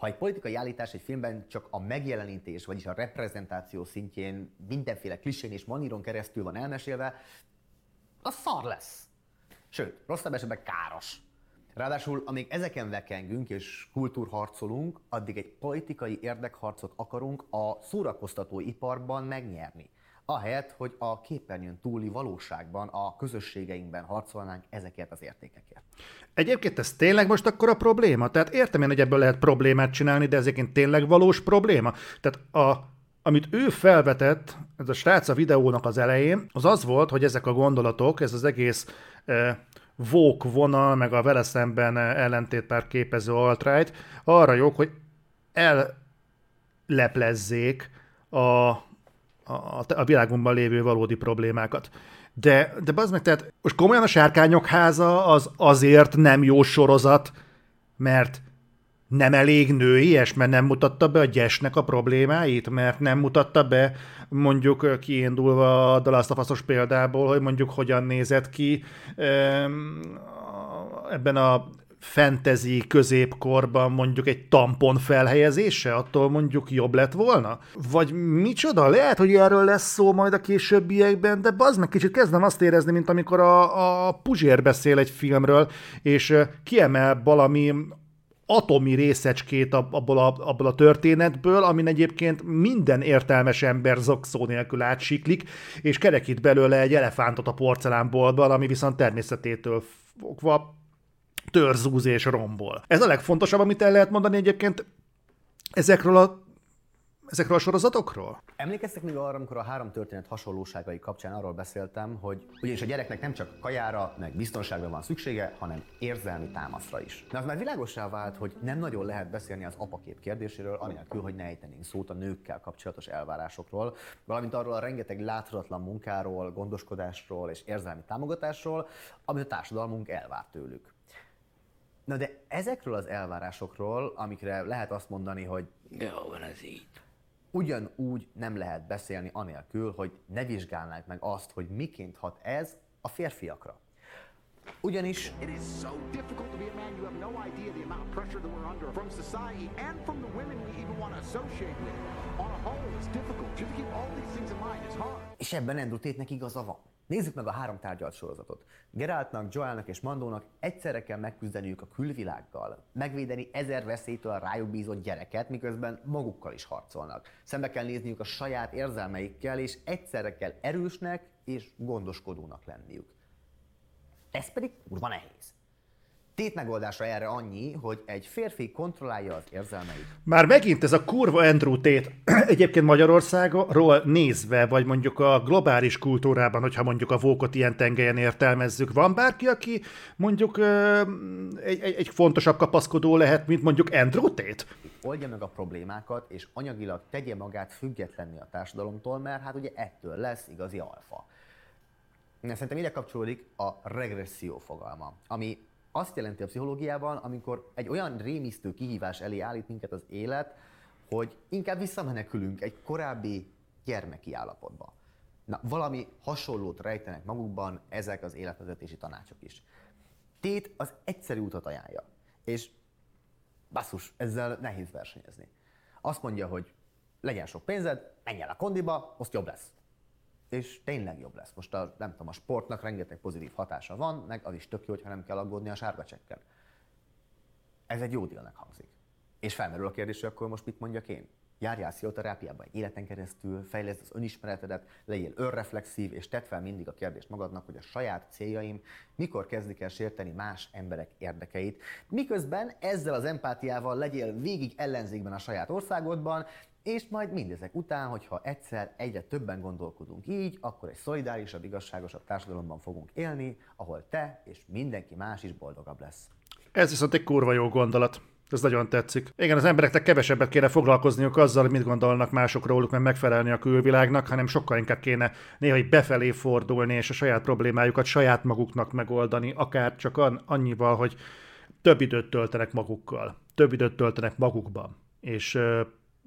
Ha egy politikai állítás egy filmben csak a megjelenítés, vagyis a reprezentáció szintjén mindenféle klisén és maníron keresztül van elmesélve, az szar lesz. Sőt, rosszabb esetben káros. Ráadásul, amíg ezeken vekengünk és kultúrharcolunk, addig egy politikai érdekharcot akarunk a szórakoztató iparban megnyerni. Ahelyett, hogy a képernyőn túli valóságban, a közösségeinkben harcolnánk ezekért az értékekért. Egyébként ez tényleg most akkor a probléma? Tehát értem én, hogy ebből lehet problémát csinálni, de ez tényleg valós probléma? Tehát a, amit ő felvetett, ez a srác a videónak az elején, az az volt, hogy ezek a gondolatok, ez az egész eh, vók vonal, meg a vele szemben ellentétpár képező alt arra jók, hogy elleplezzék a, a, a világunkban lévő valódi problémákat. De, de az meg, tehát most komolyan a Sárkányok háza az azért nem jó sorozat, mert nem elég nőies, mert nem mutatta be a gyesnek a problémáit, mert nem mutatta be mondjuk kiindulva a Dalasztafaszos példából, hogy mondjuk hogyan nézett ki ebben a fantasy középkorban mondjuk egy tampon felhelyezése, attól mondjuk jobb lett volna? Vagy micsoda? Lehet, hogy erről lesz szó majd a későbbiekben, de bazd meg kicsit kezdem azt érezni, mint amikor a, a Puzsér beszél egy filmről, és kiemel valami atomi részecskét abból a, abból a történetből, amin egyébként minden értelmes ember zokszó nélkül átsiklik, és kerekít belőle egy elefántot a porcelánboltban, ami viszont természetétől fogva törzúz és rombol. Ez a legfontosabb, amit el lehet mondani egyébként ezekről a ezekről a sorozatokról? Emlékeztek még arra, amikor a három történet hasonlóságai kapcsán arról beszéltem, hogy ugyanis a gyereknek nem csak kajára, meg biztonságra van szüksége, hanem érzelmi támaszra is. De az már világosá vált, hogy nem nagyon lehet beszélni az apakép kérdéséről, anélkül, hogy ne ejtenénk szót a nőkkel kapcsolatos elvárásokról, valamint arról a rengeteg láthatatlan munkáról, gondoskodásról és érzelmi támogatásról, amit a társadalmunk elvár tőlük. Na de ezekről az elvárásokról, amikre lehet azt mondani, hogy jó, van ez így ugyanúgy nem lehet beszélni anélkül, hogy ne vizsgálnánk meg azt, hogy miként hat ez a férfiakra. Ugyanis It is so difficult to be a man, you have no idea the amount of pressure that we're under from society and from the women we even want to associate with. On a whole, it's difficult. Just to keep all these things in mind, it's hard. És ebben Andrew Tate-nek igaza van. Nézzük meg a három tárgyalt sorozatot. Geraltnak, Joelnak és Mandónak egyszerre kell megküzdeniük a külvilággal, megvédeni ezer veszélytől a rájuk bízott gyereket, miközben magukkal is harcolnak. Szembe kell nézniük a saját érzelmeikkel, és egyszerre kell erősnek és gondoskodónak lenniük. Ez pedig kurva nehéz. Tét megoldása erre annyi, hogy egy férfi kontrollálja az érzelmeit. Már megint ez a kurva Andrew tét. *clears throat* Egyébként Magyarországról nézve, vagy mondjuk a globális kultúrában, hogyha mondjuk a vókot ilyen tengelyen értelmezzük, van bárki, aki mondjuk egy, egy, egy fontosabb kapaszkodó lehet, mint mondjuk Andrew tét? Oldja meg a problémákat, és anyagilag tegye magát függetlenni a társadalomtól, mert hát ugye ettől lesz igazi alfa. Szerintem ide kapcsolódik a regresszió fogalma, ami azt jelenti a pszichológiában, amikor egy olyan rémisztő kihívás elé állít minket az élet, hogy inkább visszamenekülünk egy korábbi gyermeki állapotba. Na, valami hasonlót rejtenek magukban ezek az életvezetési tanácsok is. Tét az egyszerű utat ajánlja. És basszus, ezzel nehéz versenyezni. Azt mondja, hogy legyen sok pénzed, menj el a kondiba, azt jobb lesz és tényleg jobb lesz. Most a, nem tudom, a sportnak rengeteg pozitív hatása van, meg az is tök jó, hogyha nem kell aggódni a sárga csekkel. Ez egy jó dílnek hangzik. És felmerül a kérdés, hogy akkor most mit mondjak én? Járjál szioterápiába egy életen keresztül, fejleszd az önismeretedet, legyél önreflexív, és tedd fel mindig a kérdést magadnak, hogy a saját céljaim mikor kezdik el sérteni más emberek érdekeit, miközben ezzel az empátiával legyél végig ellenzékben a saját országodban, és majd mindezek után, hogyha egyszer egyre többen gondolkodunk így, akkor egy szolidárisabb, igazságosabb társadalomban fogunk élni, ahol te és mindenki más is boldogabb lesz. Ez viszont egy kurva jó gondolat. Ez nagyon tetszik. Igen, az embereknek kevesebbet kéne foglalkozniuk azzal, mit gondolnak mások róluk, mert megfelelni a külvilágnak, hanem sokkal inkább kéne néha így befelé fordulni, és a saját problémájukat saját maguknak megoldani, akár csak annyival, hogy több időt töltenek magukkal, több időt töltenek magukban, és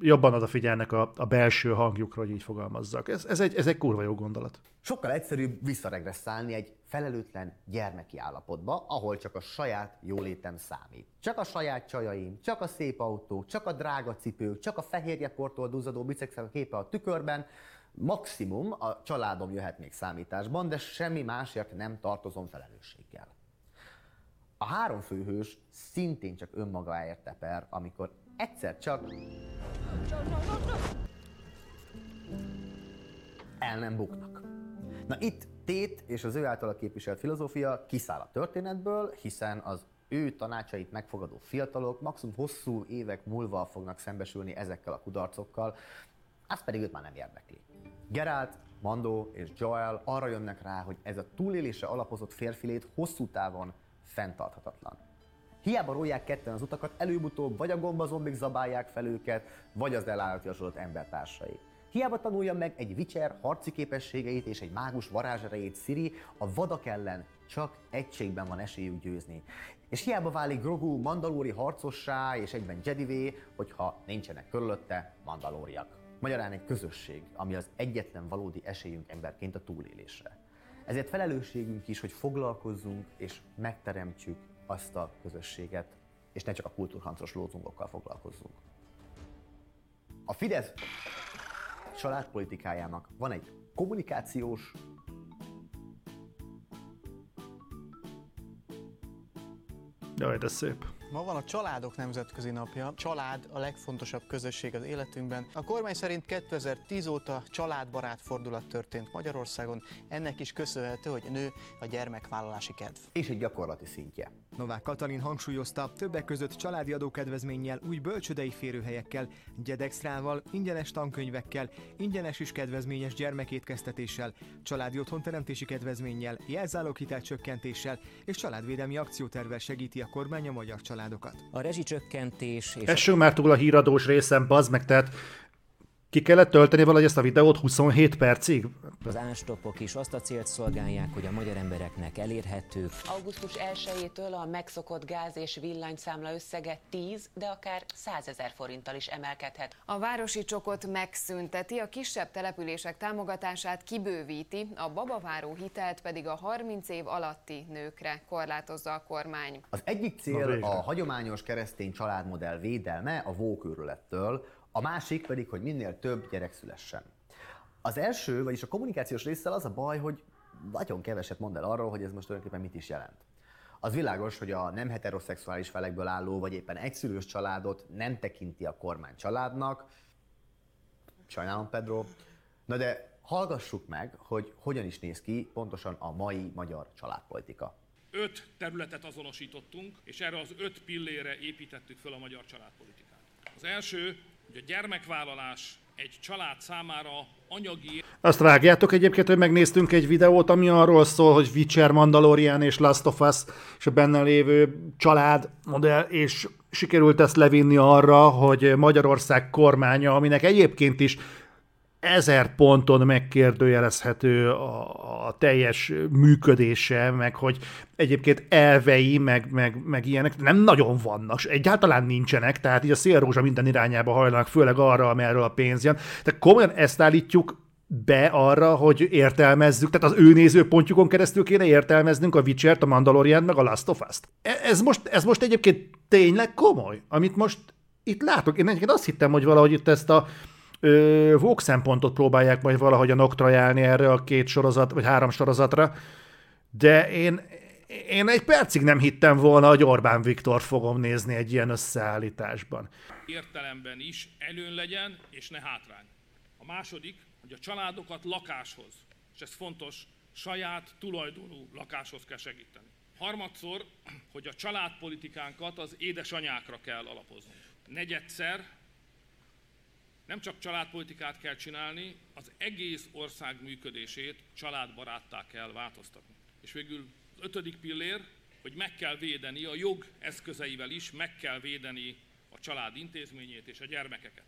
jobban odafigyelnek a, a belső hangjukra, hogy így fogalmazzak. Ez, ez, egy, ez egy kurva jó gondolat. Sokkal egyszerűbb visszaregresszálni egy felelőtlen gyermeki állapotba, ahol csak a saját jólétem számít. Csak a saját csajaim, csak a szép autó, csak a drága cipők, csak a fehérje portól duzzadó bicekszek a képe a tükörben, maximum a családom jöhet még számításban, de semmi másért nem tartozom felelősséggel. A három főhős szintén csak önmagáért teper, amikor egyszer csak el nem buknak. Na itt Tét és az ő általa képviselt filozófia kiszáll a történetből, hiszen az ő tanácsait megfogadó fiatalok maximum hosszú évek múlva fognak szembesülni ezekkel a kudarcokkal, az pedig őt már nem érdekli. Geralt, Mando és Joel arra jönnek rá, hogy ez a túlélésre alapozott férfilét hosszú távon fenntarthatatlan. Hiába rólják ketten az utakat, előbb-utóbb vagy a gombazombik zabálják fel őket, vagy az elállatjasodott embertársai. Hiába tanulja meg egy Witcher harci képességeit és egy mágus varázserejét Siri, a vadak ellen csak egységben van esélyük győzni. És hiába válik Grogu mandalóri harcossá és egyben Jedivé, hogyha nincsenek körülötte mandalóriak. Magyarán egy közösség, ami az egyetlen valódi esélyünk emberként a túlélésre. Ezért felelősségünk is, hogy foglalkozzunk és megteremtsük azt a közösséget, és ne csak a kultúrhancos lózungokkal foglalkozzunk. A Fidesz családpolitikájának van egy kommunikációs Jaj, de szép. Ma van a Családok Nemzetközi Napja. Család a legfontosabb közösség az életünkben. A kormány szerint 2010 óta családbarát fordulat történt Magyarországon. Ennek is köszönhető, hogy nő a gyermekvállalási kedv. És egy gyakorlati szintje. Novák Katalin hangsúlyozta, többek között családi adókedvezménnyel, új bölcsödei férőhelyekkel, gyedextrával, ingyenes tankönyvekkel, ingyenes és kedvezményes gyermekétkeztetéssel, családi otthonteremtési kedvezménnyel, jelzáloghitel csökkentéssel és családvédelmi akciótervel segíti a kormány a magyar családokat. A rezsicsökkentés és... Essünk már túl a híradós részem, bazd meg, tehát ki kellett tölteni valahogy ezt a videót 27 percig? Az ástopok is azt a célt szolgálják, hogy a magyar embereknek elérhetők. Augusztus 1-től a megszokott gáz és villanyszámla összege 10, de akár 100 ezer forinttal is emelkedhet. A városi csokot megszünteti, a kisebb települések támogatását kibővíti, a babaváró hitelt pedig a 30 év alatti nőkre korlátozza a kormány. Az egyik cél a hagyományos keresztény családmodell védelme a vókőrülettől, a másik pedig, hogy minél több gyerek szülessen. Az első, vagyis a kommunikációs résszel az a baj, hogy nagyon keveset mond el arról, hogy ez most tulajdonképpen mit is jelent. Az világos, hogy a nem heteroszexuális felekből álló, vagy éppen egyszülős családot nem tekinti a kormány családnak. Sajnálom, Pedro. Na de hallgassuk meg, hogy hogyan is néz ki pontosan a mai magyar családpolitika. Öt területet azonosítottunk, és erre az öt pillére építettük fel a magyar családpolitikát. Az első hogy a gyermekvállalás egy család számára anyagi... Azt rágjátok egyébként, hogy megnéztünk egy videót, ami arról szól, hogy Witcher, Mandalorian és Last of Us és a benne lévő család modell, és sikerült ezt levinni arra, hogy Magyarország kormánya, aminek egyébként is ezer ponton megkérdőjelezhető a, a teljes működése, meg hogy egyébként elvei, meg, meg, meg ilyenek nem nagyon vannak, egyáltalán nincsenek, tehát így a szélrózsa minden irányába hajlanak, főleg arra, amerről a pénz jön. Tehát komolyan ezt állítjuk be arra, hogy értelmezzük, tehát az ő nézőpontjukon keresztül kéne értelmeznünk a Witcher-t, a Mandalorian, meg a Last of Us-t. E, ez most, ez most egyébként tényleg komoly, amit most itt látok. Én egyébként azt hittem, hogy valahogy itt ezt a Vók szempontot próbálják majd valahogyan oktrajálni erre a két sorozat, vagy három sorozatra, de én, én egy percig nem hittem volna, hogy Orbán Viktor fogom nézni egy ilyen összeállításban. Értelemben is előn legyen, és ne hátrány. A második, hogy a családokat lakáshoz, és ez fontos, saját tulajdonú lakáshoz kell segíteni. Harmadszor, hogy a családpolitikánkat az édesanyákra kell alapozni. Negyedszer, nem csak családpolitikát kell csinálni, az egész ország működését családbaráttá kell változtatni. És végül az ötödik pillér, hogy meg kell védeni a jog eszközeivel is, meg kell védeni a család intézményét és a gyermekeket.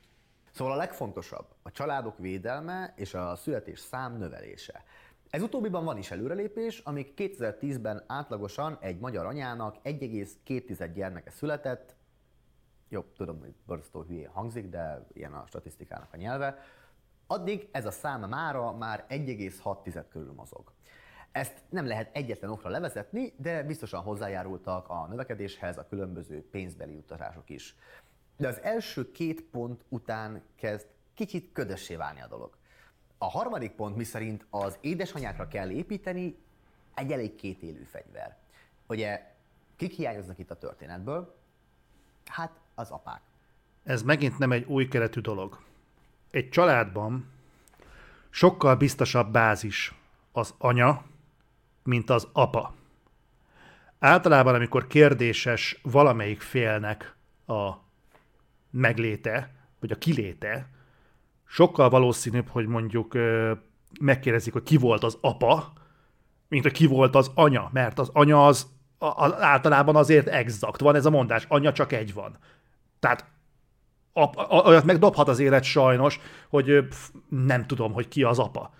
Szóval a legfontosabb a családok védelme és a születés szám növelése. Ez utóbbiban van is előrelépés, amíg 2010-ben átlagosan egy magyar anyának 1,2 gyermeke született, jó, tudom, hogy borzasztó hülye hangzik, de ilyen a statisztikának a nyelve, addig ez a szám mára már 1,6 körül mozog. Ezt nem lehet egyetlen okra levezetni, de biztosan hozzájárultak a növekedéshez a különböző pénzbeli utalások is. De az első két pont után kezd kicsit ködössé válni a dolog. A harmadik pont, miszerint az édesanyákra kell építeni, egy elég kétélű fegyver. Ugye, kik hiányoznak itt a történetből? Hát az apák. Ez megint nem egy új keretű dolog. Egy családban sokkal biztosabb bázis az anya, mint az apa. Általában, amikor kérdéses valamelyik félnek a megléte, vagy a kiléte, sokkal valószínűbb, hogy mondjuk megkérdezik, hogy ki volt az apa, mint hogy ki volt az anya, mert az anya az általában azért exakt. Van ez a mondás, anya csak egy van. Tehát olyat megdobhat az élet sajnos, hogy pff, nem tudom, hogy ki az apa.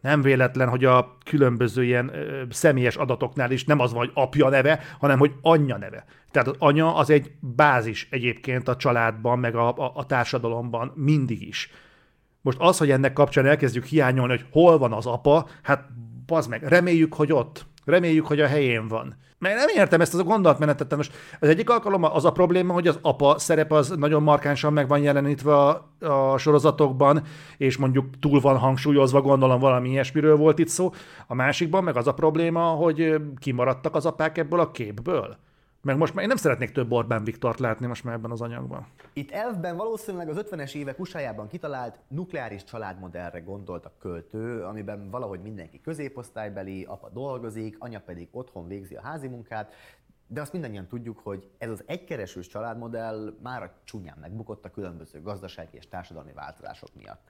Nem véletlen, hogy a különböző ilyen ö, személyes adatoknál is nem az van, hogy apja neve, hanem hogy anyja neve. Tehát az anya az egy bázis egyébként a családban, meg a, a, a társadalomban mindig is. Most az, hogy ennek kapcsán elkezdjük hiányolni, hogy hol van az apa, hát bazd meg, reméljük, hogy ott. Reméljük, hogy a helyén van. Mert nem értem ezt a gondolatmenetet. Most az egyik alkalommal az a probléma, hogy az apa szerep az nagyon markánsan meg van jelenítve a, a sorozatokban, és mondjuk túl van hangsúlyozva, gondolom valami ilyesmiről volt itt szó. A másikban meg az a probléma, hogy kimaradtak az apák ebből a képből. Meg most már én nem szeretnék több Orbán Viktort látni most már ebben az anyagban. Itt elfben valószínűleg az 50-es évek usa kitalált nukleáris családmodellre gondolt a költő, amiben valahogy mindenki középosztálybeli, apa dolgozik, anya pedig otthon végzi a házi munkát, de azt mindannyian tudjuk, hogy ez az egykeresős családmodell már a csúnyán megbukott a különböző gazdasági és társadalmi változások miatt.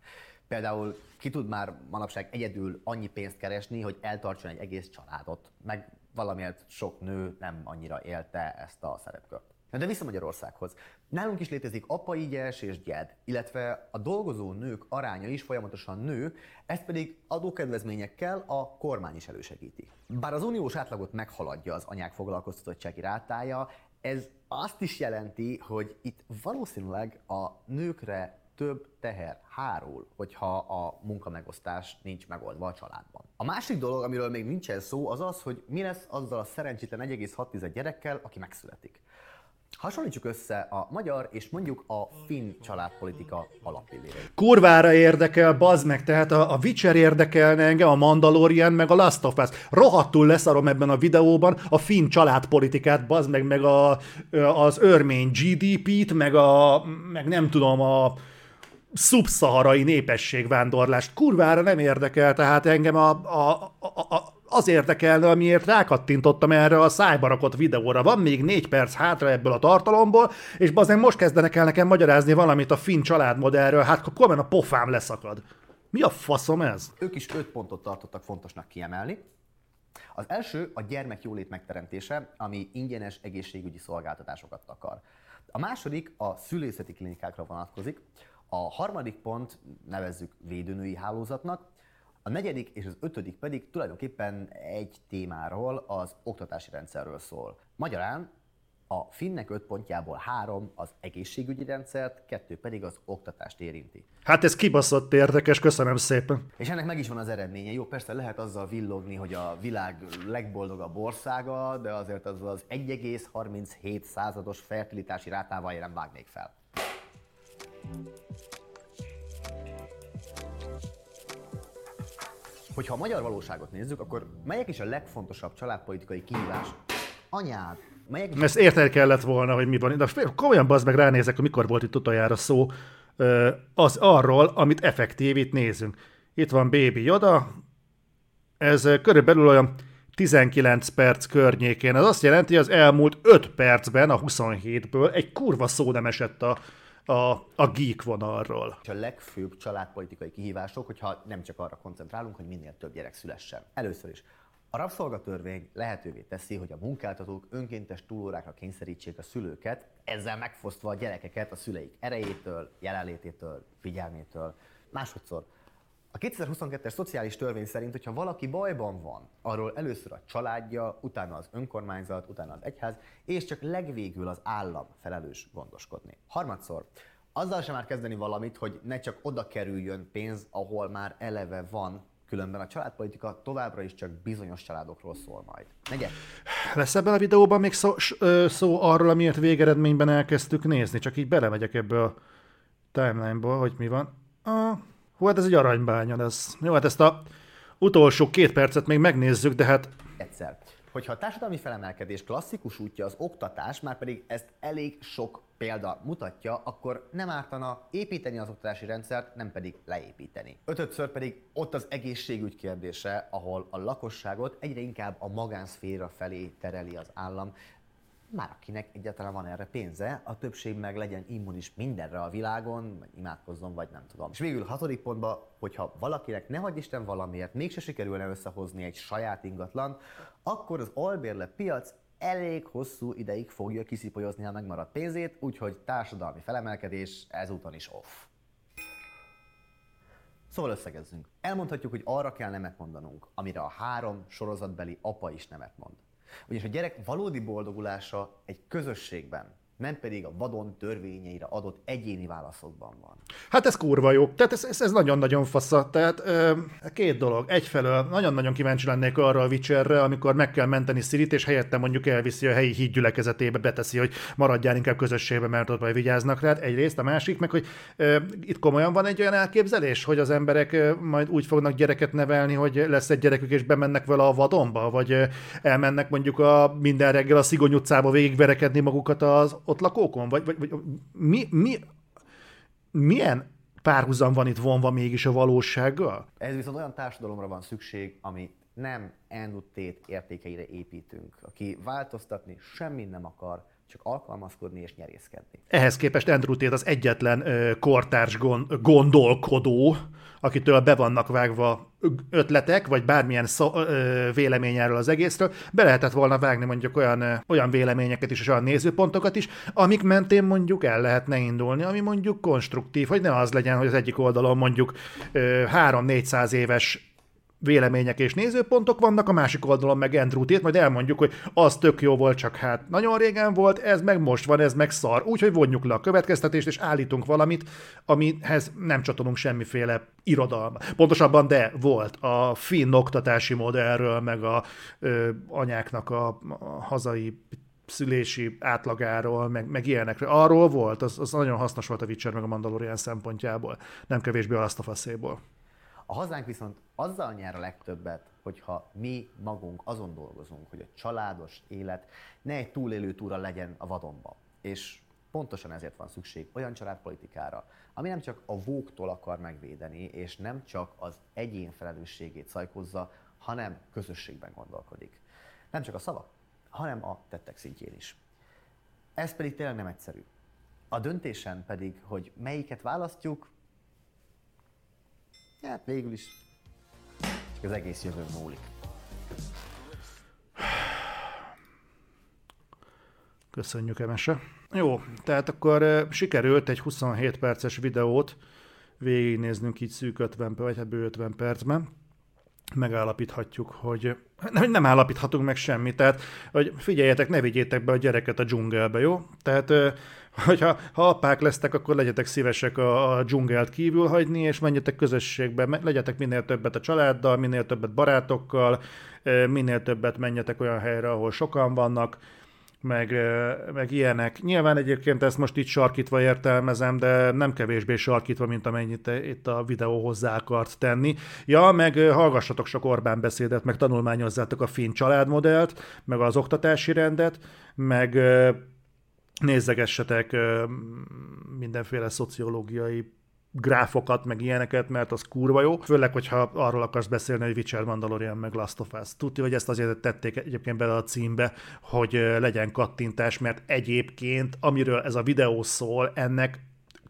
Például ki tud már manapság egyedül annyi pénzt keresni, hogy eltartson egy egész családot, meg valamiért sok nő nem annyira élte ezt a szerepkört. De vissza Magyarországhoz. Nálunk is létezik apai ígyes és gyed, illetve a dolgozó nők aránya is folyamatosan nő, ezt pedig adókedvezményekkel a kormány is elősegíti. Bár az uniós átlagot meghaladja az anyák foglalkoztatottsági rátája, ez azt is jelenti, hogy itt valószínűleg a nőkre több teher hárul, hogyha a munkamegosztás nincs megoldva a családban. A másik dolog, amiről még nincsen szó, az az, hogy mi lesz azzal a szerencsétlen 1,6 gyerekkel, aki megszületik. Hasonlítsuk össze a magyar és mondjuk a finn családpolitika alappilléreit. Kurvára érdekel, bazd meg, tehát a, a Witcher érdekelne engem, a Mandalorian, meg a Last of Us. Rohadtul leszarom ebben a videóban a finn családpolitikát, bazd meg, meg a, az örmény GDP-t, meg a, meg nem tudom, a, szubszaharai népességvándorlást kurvára nem érdekel, tehát engem a, a, a, a, az érdekelne, amiért rákattintottam erre a szájbarakott videóra. Van még négy perc hátra ebből a tartalomból, és bazen most kezdenek el nekem magyarázni valamit a finn családmodellről, hát akkor a pofám leszakad. Mi a faszom ez? Ők is öt pontot tartottak fontosnak kiemelni. Az első a gyermek jólét megteremtése, ami ingyenes egészségügyi szolgáltatásokat akar. A második a szülészeti klinikákra vonatkozik, a harmadik pont nevezzük védőnői hálózatnak, a negyedik és az ötödik pedig tulajdonképpen egy témáról, az oktatási rendszerről szól. Magyarán a finnek öt pontjából három az egészségügyi rendszert, kettő pedig az oktatást érinti. Hát ez kibaszott érdekes, köszönöm szépen. És ennek meg is van az eredménye. Jó, persze lehet azzal villogni, hogy a világ legboldogabb országa, de azért az az 1,37 százados fertilitási rátával nem vágnék fel. Hogyha a magyar valóságot nézzük, akkor melyek is a legfontosabb családpolitikai kihívás? Anyád, melyek is Ezt érteni kellett volna, hogy mi van. De komolyan bazd meg ránézek, hogy mikor volt itt utoljára szó az arról, amit effektív itt nézünk. Itt van Baby Yoda, ez körülbelül olyan 19 perc környékén. Ez azt jelenti, hogy az elmúlt 5 percben, a 27-ből egy kurva szó nem esett a, a, a geek vonalról. a legfőbb családpolitikai kihívások, hogyha nem csak arra koncentrálunk, hogy minél több gyerek szülessen. Először is. A rabszolgatörvény lehetővé teszi, hogy a munkáltatók önkéntes túlórákra kényszerítsék a szülőket, ezzel megfosztva a gyerekeket a szüleik erejétől, jelenlététől, figyelmétől. Másodszor, a 2022-es szociális törvény szerint, hogyha valaki bajban van, arról először a családja, utána az önkormányzat, utána az egyház, és csak legvégül az állam felelős gondoskodni. Harmadszor, azzal sem már kezdeni valamit, hogy ne csak oda kerüljön pénz, ahol már eleve van, különben a családpolitika továbbra is csak bizonyos családokról szól majd. Negyed. Lesz ebben a videóban még szó, szó arról, amiért végeredményben elkezdtük nézni, csak így belemegyek ebbe a timeline-ba, hogy mi van. Ah, hú, hát ez egy aranybánya lesz. Jó, hát ezt a utolsó két percet még megnézzük, de hát Egyszer. Hogyha a társadalmi felemelkedés klasszikus útja az oktatás, már pedig ezt elég sok példa mutatja, akkor nem ártana építeni az oktatási rendszert, nem pedig leépíteni. Ötödször pedig ott az egészségügy kérdése, ahol a lakosságot egyre inkább a magánszféra felé tereli az állam, már akinek egyáltalán van erre pénze, a többség meg legyen immunis mindenre a világon, vagy imádkozzon, vagy nem tudom. És végül hatodik pontban, hogyha valakinek ne hagy Isten valamiért mégse sikerülne összehozni egy saját ingatlan, akkor az albérle piac elég hosszú ideig fogja kiszipolyozni a megmaradt pénzét, úgyhogy társadalmi felemelkedés ezúton is off. Szóval összegezzünk. Elmondhatjuk, hogy arra kell nemet mondanunk, amire a három sorozatbeli apa is nemet mond. Ugyanis a gyerek valódi boldogulása egy közösségben, nem pedig a vadon törvényeire adott egyéni válaszokban van. Hát ez kurva jó. Tehát ez, ez, ez nagyon-nagyon fasza. Tehát ö, két dolog. Egyfelől nagyon-nagyon kíváncsi lennék arra a Witcherre, amikor meg kell menteni Szirit, és helyette mondjuk elviszi a helyi hídgyülekezetébe, beteszi, hogy maradjál inkább közösségbe, mert ott majd vigyáznak rád. Egyrészt, a másik meg, hogy ö, itt komolyan van egy olyan elképzelés, hogy az emberek ö, majd úgy fognak gyereket nevelni, hogy lesz egy gyerekük, és bemennek vele a vadonba, vagy ö, elmennek mondjuk a minden reggel a Szigony utcába végigverekedni magukat az ott lakókon, vagy, vagy, vagy mi, mi, milyen párhuzam van itt vonva mégis a valósággal? Ez viszont olyan társadalomra van szükség, ami nem Tate értékeire építünk, aki változtatni semmit nem akar, csak alkalmazkodni és nyerészkedni. Ehhez képest Andrew Tate az egyetlen kortárs gon- gondolkodó, akitől be vannak vágva ötletek, vagy bármilyen szó, vélemény erről az egészről, be lehetett volna vágni mondjuk olyan, olyan véleményeket is, és olyan nézőpontokat is, amik mentén mondjuk el lehetne indulni, ami mondjuk konstruktív, hogy ne az legyen, hogy az egyik oldalon mondjuk ö, 3-400 éves vélemények és nézőpontok vannak, a másik oldalon meg Andrew Tate, majd elmondjuk, hogy az tök jó volt, csak hát nagyon régen volt, ez meg most van, ez meg szar. Úgyhogy vonjuk le a következtetést, és állítunk valamit, amihez nem csatolunk semmiféle irodalma. Pontosabban, de volt a finn oktatási modellről, meg a ö, anyáknak a, a hazai szülési átlagáról, meg, meg ilyenekről. Arról volt, az, az nagyon hasznos volt a Witcher meg a Mandalorian szempontjából, nem kevésbé a Last of Us-éból. A hazánk viszont azzal nyer a legtöbbet, hogyha mi magunk azon dolgozunk, hogy a családos élet ne egy túlélő túra legyen a vadonba. És pontosan ezért van szükség olyan családpolitikára, ami nem csak a vóktól akar megvédeni, és nem csak az egyén felelősségét szajkozza, hanem közösségben gondolkodik. Nem csak a szavak, hanem a tettek szintjén is. Ez pedig tényleg nem egyszerű. A döntésen pedig, hogy melyiket választjuk, hát végül is csak az egész jövőn múlik. Köszönjük, Emese. Jó, tehát akkor uh, sikerült egy 27 perces videót végignéznünk így szűk 50, vagy hát bő 50 percben. Megállapíthatjuk, hogy nem, nem állapíthatunk meg semmit, tehát hogy figyeljetek, ne vigyétek be a gyereket a dzsungelbe, jó? Tehát uh, hogyha ha apák lesztek, akkor legyetek szívesek a, a dzsungelt kívül hagyni, és menjetek közösségbe, legyetek minél többet a családdal, minél többet barátokkal, minél többet menjetek olyan helyre, ahol sokan vannak, meg, meg ilyenek. Nyilván egyébként ezt most itt sarkítva értelmezem, de nem kevésbé sarkítva, mint amennyit itt a videó hozzá akart tenni. Ja, meg hallgassatok sok Orbán beszédet, meg tanulmányozzátok a finn családmodellt, meg az oktatási rendet, meg nézzegessetek mindenféle szociológiai gráfokat, meg ilyeneket, mert az kurva jó. Főleg, hogyha arról akarsz beszélni, hogy Witcher, Mandalorian, meg Last of Us. Tudti, hogy ezt azért tették egyébként bele a címbe, hogy legyen kattintás, mert egyébként, amiről ez a videó szól, ennek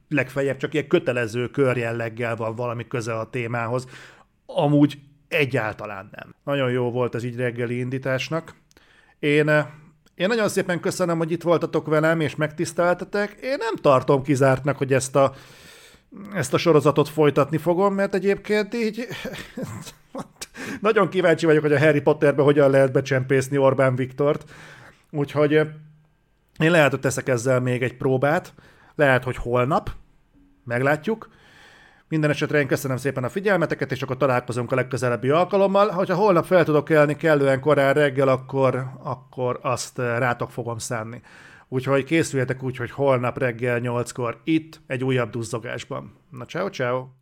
legfeljebb csak ilyen kötelező körjelleggel van valami köze a témához. Amúgy egyáltalán nem. Nagyon jó volt ez így reggeli indításnak. Én én nagyon szépen köszönöm, hogy itt voltatok velem, és megtiszteltetek. Én nem tartom kizártnak, hogy ezt a ezt a sorozatot folytatni fogom, mert egyébként így *laughs* nagyon kíváncsi vagyok, hogy a Harry Potterbe hogyan lehet becsempészni Orbán Viktort. Úgyhogy én lehet, hogy teszek ezzel még egy próbát. Lehet, hogy holnap. Meglátjuk. Minden esetre én köszönöm szépen a figyelmeteket, és akkor találkozunk a legközelebbi alkalommal. Hogyha holnap fel tudok kelni kellően korán reggel, akkor, akkor azt rátok fogom szánni. Úgyhogy készüljetek úgy, hogy holnap reggel 8-kor itt egy újabb duzzogásban. Na, ciao, ciao.